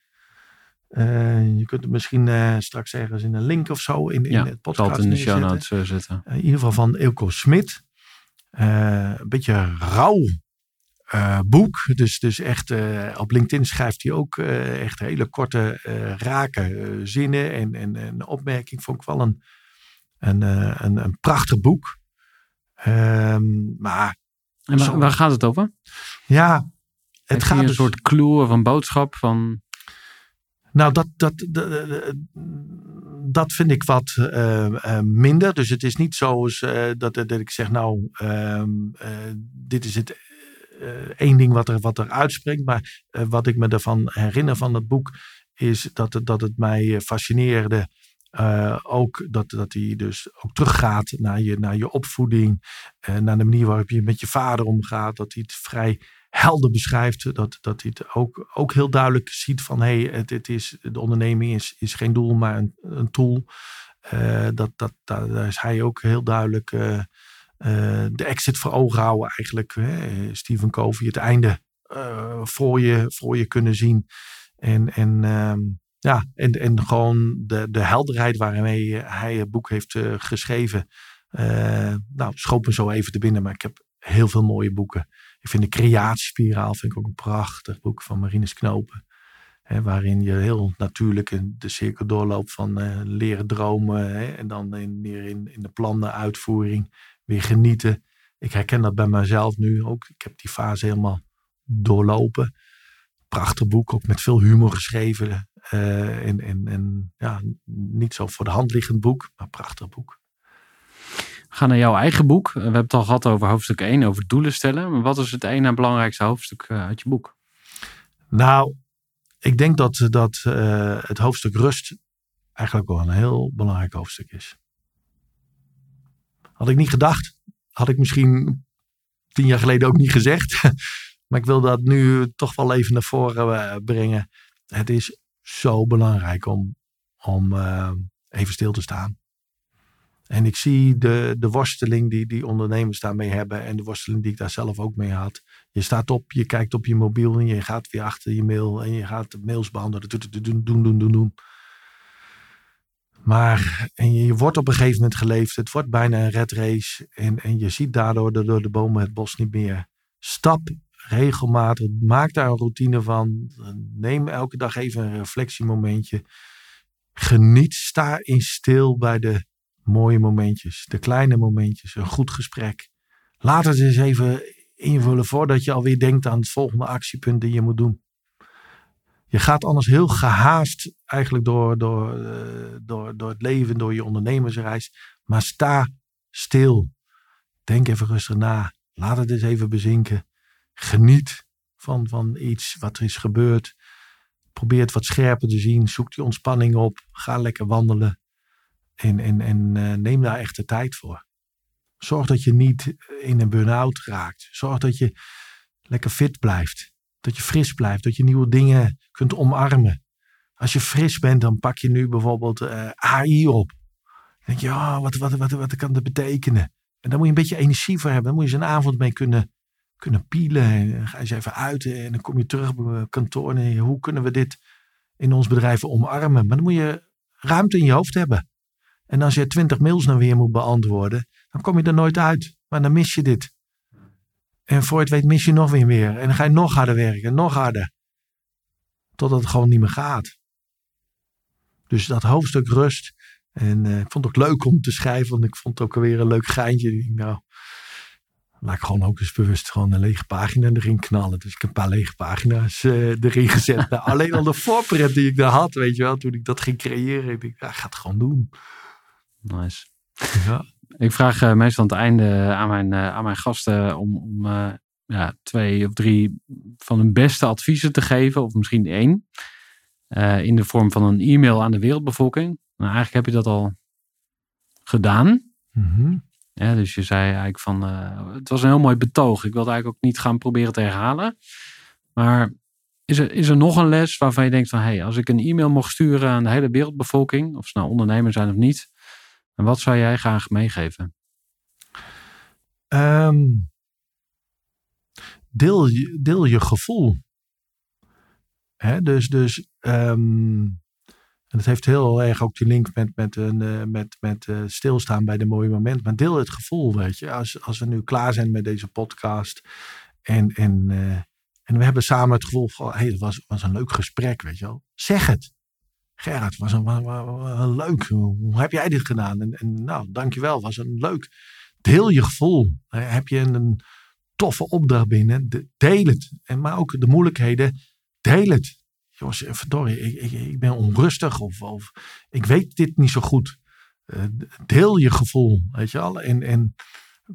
Speaker 2: Eh, je kunt het misschien eh, straks ergens in een link of zo in, in
Speaker 1: Ja,
Speaker 2: het podcast
Speaker 1: in de show notes eh, zetten.
Speaker 2: Eh, in ieder geval van Ilko Smit. Eh, een beetje rauw eh, boek. Dus, dus echt eh, op LinkedIn schrijft hij ook eh, echt hele korte, eh, rake eh, zinnen en, en, en opmerking. Vond ik wel een, een, eh, een, een prachtig boek. Ehm, maar
Speaker 1: En waar,
Speaker 2: Zo.
Speaker 1: waar gaat het over?
Speaker 2: ja, het gaat
Speaker 1: een
Speaker 2: dus...
Speaker 1: soort clue of een boodschap van...
Speaker 2: Nou, dat, dat, dat, dat vind ik wat eh, eh, minder. Dus het is niet zoals eh, dat, dat ik zeg, nou, ehm, eh, dit is het één ding wat er, wat er uitspringt. Maar wat ik me ervan herinner van dat boek, is dat het, dat het mij fascineerde. Eh, ook dat, dat hij dus ook teruggaat naar je, naar je opvoeding. eh, naar de manier waarop je met je vader omgaat. Dat hij het vrij helder beschrijft. Dat, dat hij het ook, ook heel duidelijk ziet van hey, het, het is, de onderneming is, is geen doel, maar een, een tool. Eh, dat, dat, daar, is hij ook heel duidelijk de exit voor ogen houden eigenlijk. Hè? Stephen Covey, het einde voor, je, voor je kunnen zien. En, en, ehm, ja, en, en gewoon de, de helderheid waarmee hij het boek heeft eh, geschreven. Eh, nou, schoot me zo even te binnen, maar ik heb heel veel mooie boeken. Ik vind de Creatiespiraal vind ik ook een prachtig boek van Marines Knopen. Hè, waarin je heel natuurlijk de cirkel doorloopt van eh, leren dromen. Hè, en dan in, meer in, in de plannen, uitvoering, weer genieten. Ik herken dat bij mezelf nu ook. Ik heb die fase helemaal doorlopen. Prachtig boek, ook met veel humor geschreven. Eh, en, en, en ja, niet zo voor de hand liggend boek, maar prachtig boek.
Speaker 1: Ga naar jouw eigen boek. We hebben het al gehad over hoofdstuk 1, over doelen stellen. Maar wat is het ene belangrijkste hoofdstuk eh, uit je boek?
Speaker 2: Nou, ik denk dat, dat eh, het hoofdstuk rust eigenlijk wel een heel belangrijk hoofdstuk is. Had ik niet gedacht. Had ik misschien tien jaar geleden ook niet gezegd. maar ik wil dat nu toch wel even naar voren eh, brengen. Het is zo belangrijk om, om eh, even stil te staan. En ik zie de, de worsteling die, die ondernemers daarmee hebben. En de worsteling die ik daar zelf ook mee had. Je staat op, je kijkt op je mobiel en je gaat weer achter je mail. En je gaat mails behandelen. Doen, doen, doen, doen, doen. Maar en je, je wordt op een gegeven moment geleefd. Het wordt bijna een red race. En, en je ziet daardoor de, door de bomen het bos niet meer. Stap regelmatig. Maak daar een routine van. Neem elke dag even een reflectiemomentje. Geniet, sta in stil bij de mooie momentjes. De kleine momentjes. Een goed gesprek. Laat het eens even invullen voordat je alweer denkt aan het volgende actiepunt die je moet doen. Je gaat anders heel gehaast eigenlijk door, door, uh, door, door het leven, door je ondernemersreis. Maar sta stil. Denk even rustig na. Laat het eens even bezinken. Geniet van, van iets wat er is gebeurd. Probeer het wat scherper te zien. Zoek die ontspanning op. Ga lekker wandelen. En, en, en uh, neem daar echt de tijd voor. Zorg dat je niet in een burn-out raakt. Zorg dat je lekker fit blijft. Dat je fris blijft. Dat je nieuwe dingen kunt omarmen. Als je fris bent, dan pak je nu bijvoorbeeld uh, AI op. Dan denk je, oh, wat, wat, wat, wat kan dat betekenen? En daar moet je een beetje energie voor hebben. Dan moet je eens een avond mee kunnen, kunnen pielen. En ga eens even uit en dan kom je terug op kantoor. En hoe kunnen we dit in ons bedrijf omarmen? Maar dan moet je ruimte in je hoofd hebben. En als je twintig mails dan weer moet beantwoorden, dan kom je er nooit uit. Maar dan mis je dit. En voor het weet mis je nog weer weer. En dan ga je nog harder werken, nog harder. Totdat het gewoon niet meer gaat. Dus dat hoofdstuk rust. En uh, ik vond het ook leuk om te schrijven, want ik vond het ook alweer een leuk geintje. Nou, laat ik gewoon ook eens bewust gewoon een lege pagina erin knallen. Dus ik heb een paar lege pagina's uh, erin gezet. nou, alleen al de voorpret die ik daar had, weet je wel, toen ik dat ging creëren. Ik dacht, ja, ga het gewoon doen.
Speaker 1: Nice. Ja. Ik vraag uh, meestal aan het einde aan mijn, uh, aan mijn gasten om, om ja, twee of drie van hun beste adviezen te geven, of misschien één, in de vorm van een e-mail aan de wereldbevolking. Nou, eigenlijk heb je dat al gedaan.
Speaker 2: Mm -hmm.
Speaker 1: Dus je zei eigenlijk van, het was een heel mooi betoog. Ik wilde eigenlijk ook niet gaan proberen te herhalen. Maar is er, is er nog een les waarvan je denkt van, hey, als ik een e-mail mocht sturen aan de hele wereldbevolking, of ze nou ondernemer zijn of niet, en wat zou jij graag meegeven?
Speaker 2: Um, deel, deel je gevoel. Dus dus um, en het heeft heel erg ook die link met, met, een, uh, met, met uh, stilstaan bij de mooie moment. Maar deel het gevoel, weet je. Als, als we nu klaar zijn met deze podcast. En, en, uh, en we hebben samen het gevoel van, hey, het was, was een leuk gesprek, weet je wel. Zeg het. Gerard, was een, was, was leuk. Hoe heb jij dit gedaan? En, en nou, dankjewel, was een leuk. Deel je gevoel. Heb je een, een toffe opdracht binnen? Deel het. En, maar ook de moeilijkheden, deel het. Jongens, verdorie, ik, ik, ik ben onrustig of, of ik weet dit niet zo goed. Uh, deel je gevoel, weet je wel. En, en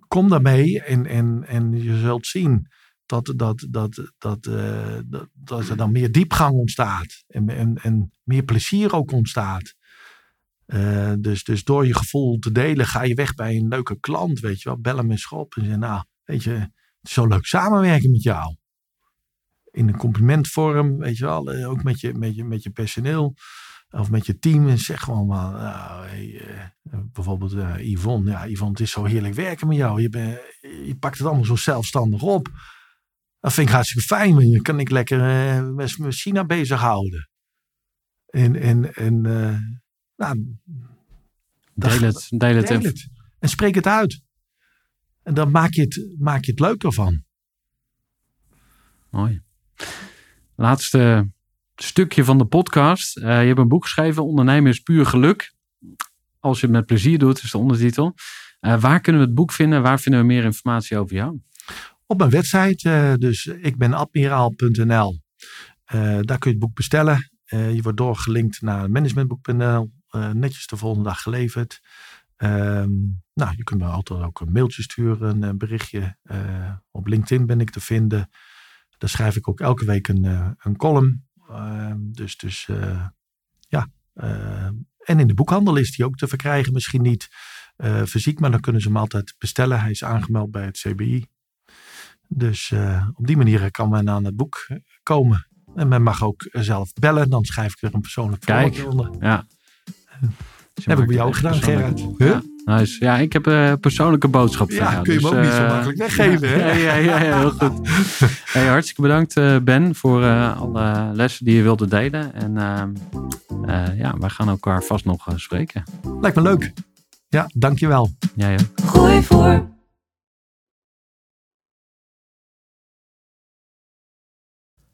Speaker 2: kom daarmee en, en, en je zult zien dat, dat, dat, dat, uh, dat, er dan meer diepgang ontstaat. En, en, en meer plezier ook ontstaat. Dus, dus door je gevoel te delen ga je weg bij een leuke klant. Weet je wel, bel hem eens op en zeg nou, weet je, het is zo leuk samenwerken met jou. In een complimentvorm, weet je wel, uh, ook met je, met, je, met je personeel. Of met je team. En zeg gewoon maar, nou, hey, bijvoorbeeld Yvonne. Ja, Yvonne, het is zo heerlijk werken met jou. Je, ben, je pakt het allemaal zo zelfstandig op. Dat vind ik hartstikke fijn, want dan kan ik lekker uh, met China bezighouden. En, en, en uh, nou,
Speaker 1: deel het. Deel het.
Speaker 2: Deel het. En spreek het uit. En dan maak je het, maak je het leuker van.
Speaker 4: Mooi. Laatste stukje van de podcast. Eh, je hebt een boek geschreven, Ondernemen is puur geluk. Als je het met plezier doet, is de ondertitel. Uh, waar kunnen we het boek vinden? Waar vinden we meer informatie over jou?
Speaker 2: Op mijn website, uh, dus ik ben admiraal.nl. daar kun je het boek bestellen. je wordt doorgelinkt naar managementboek.nl. netjes de volgende dag geleverd. Ehm, nou, je kunt me altijd ook een mailtje sturen, een berichtje. op LinkedIn ben ik te vinden. Daar schrijf ik ook elke week een, een column. Ehm, dus dus ja, en in de boekhandel is die ook te verkrijgen. Misschien niet fysiek, maar dan kunnen ze hem altijd bestellen. Hij is aangemeld bij het CBI. Dus uh, op die manier kan men aan het boek komen. En men mag ook zelf bellen. Dan schrijf ik er een persoonlijk
Speaker 4: Kijk, onder. Ja.
Speaker 2: Dat heb ik bij jou ook gedaan, Gerard. Huh?
Speaker 4: Ja. Nice. Ja, ik heb een persoonlijke boodschap
Speaker 2: ja, Ja, kun je dus, hem ook niet zo makkelijk weggeven.
Speaker 4: Ja,
Speaker 2: hè?
Speaker 4: ja, ja, ja, heel goed. hey, hartstikke bedankt Ben voor uh, alle lessen die je wilde delen. En uh, ja, wij gaan elkaar vast nog spreken.
Speaker 2: Lijkt me leuk. Ja, dankjewel.
Speaker 4: Jij ook.
Speaker 5: Gooi voor.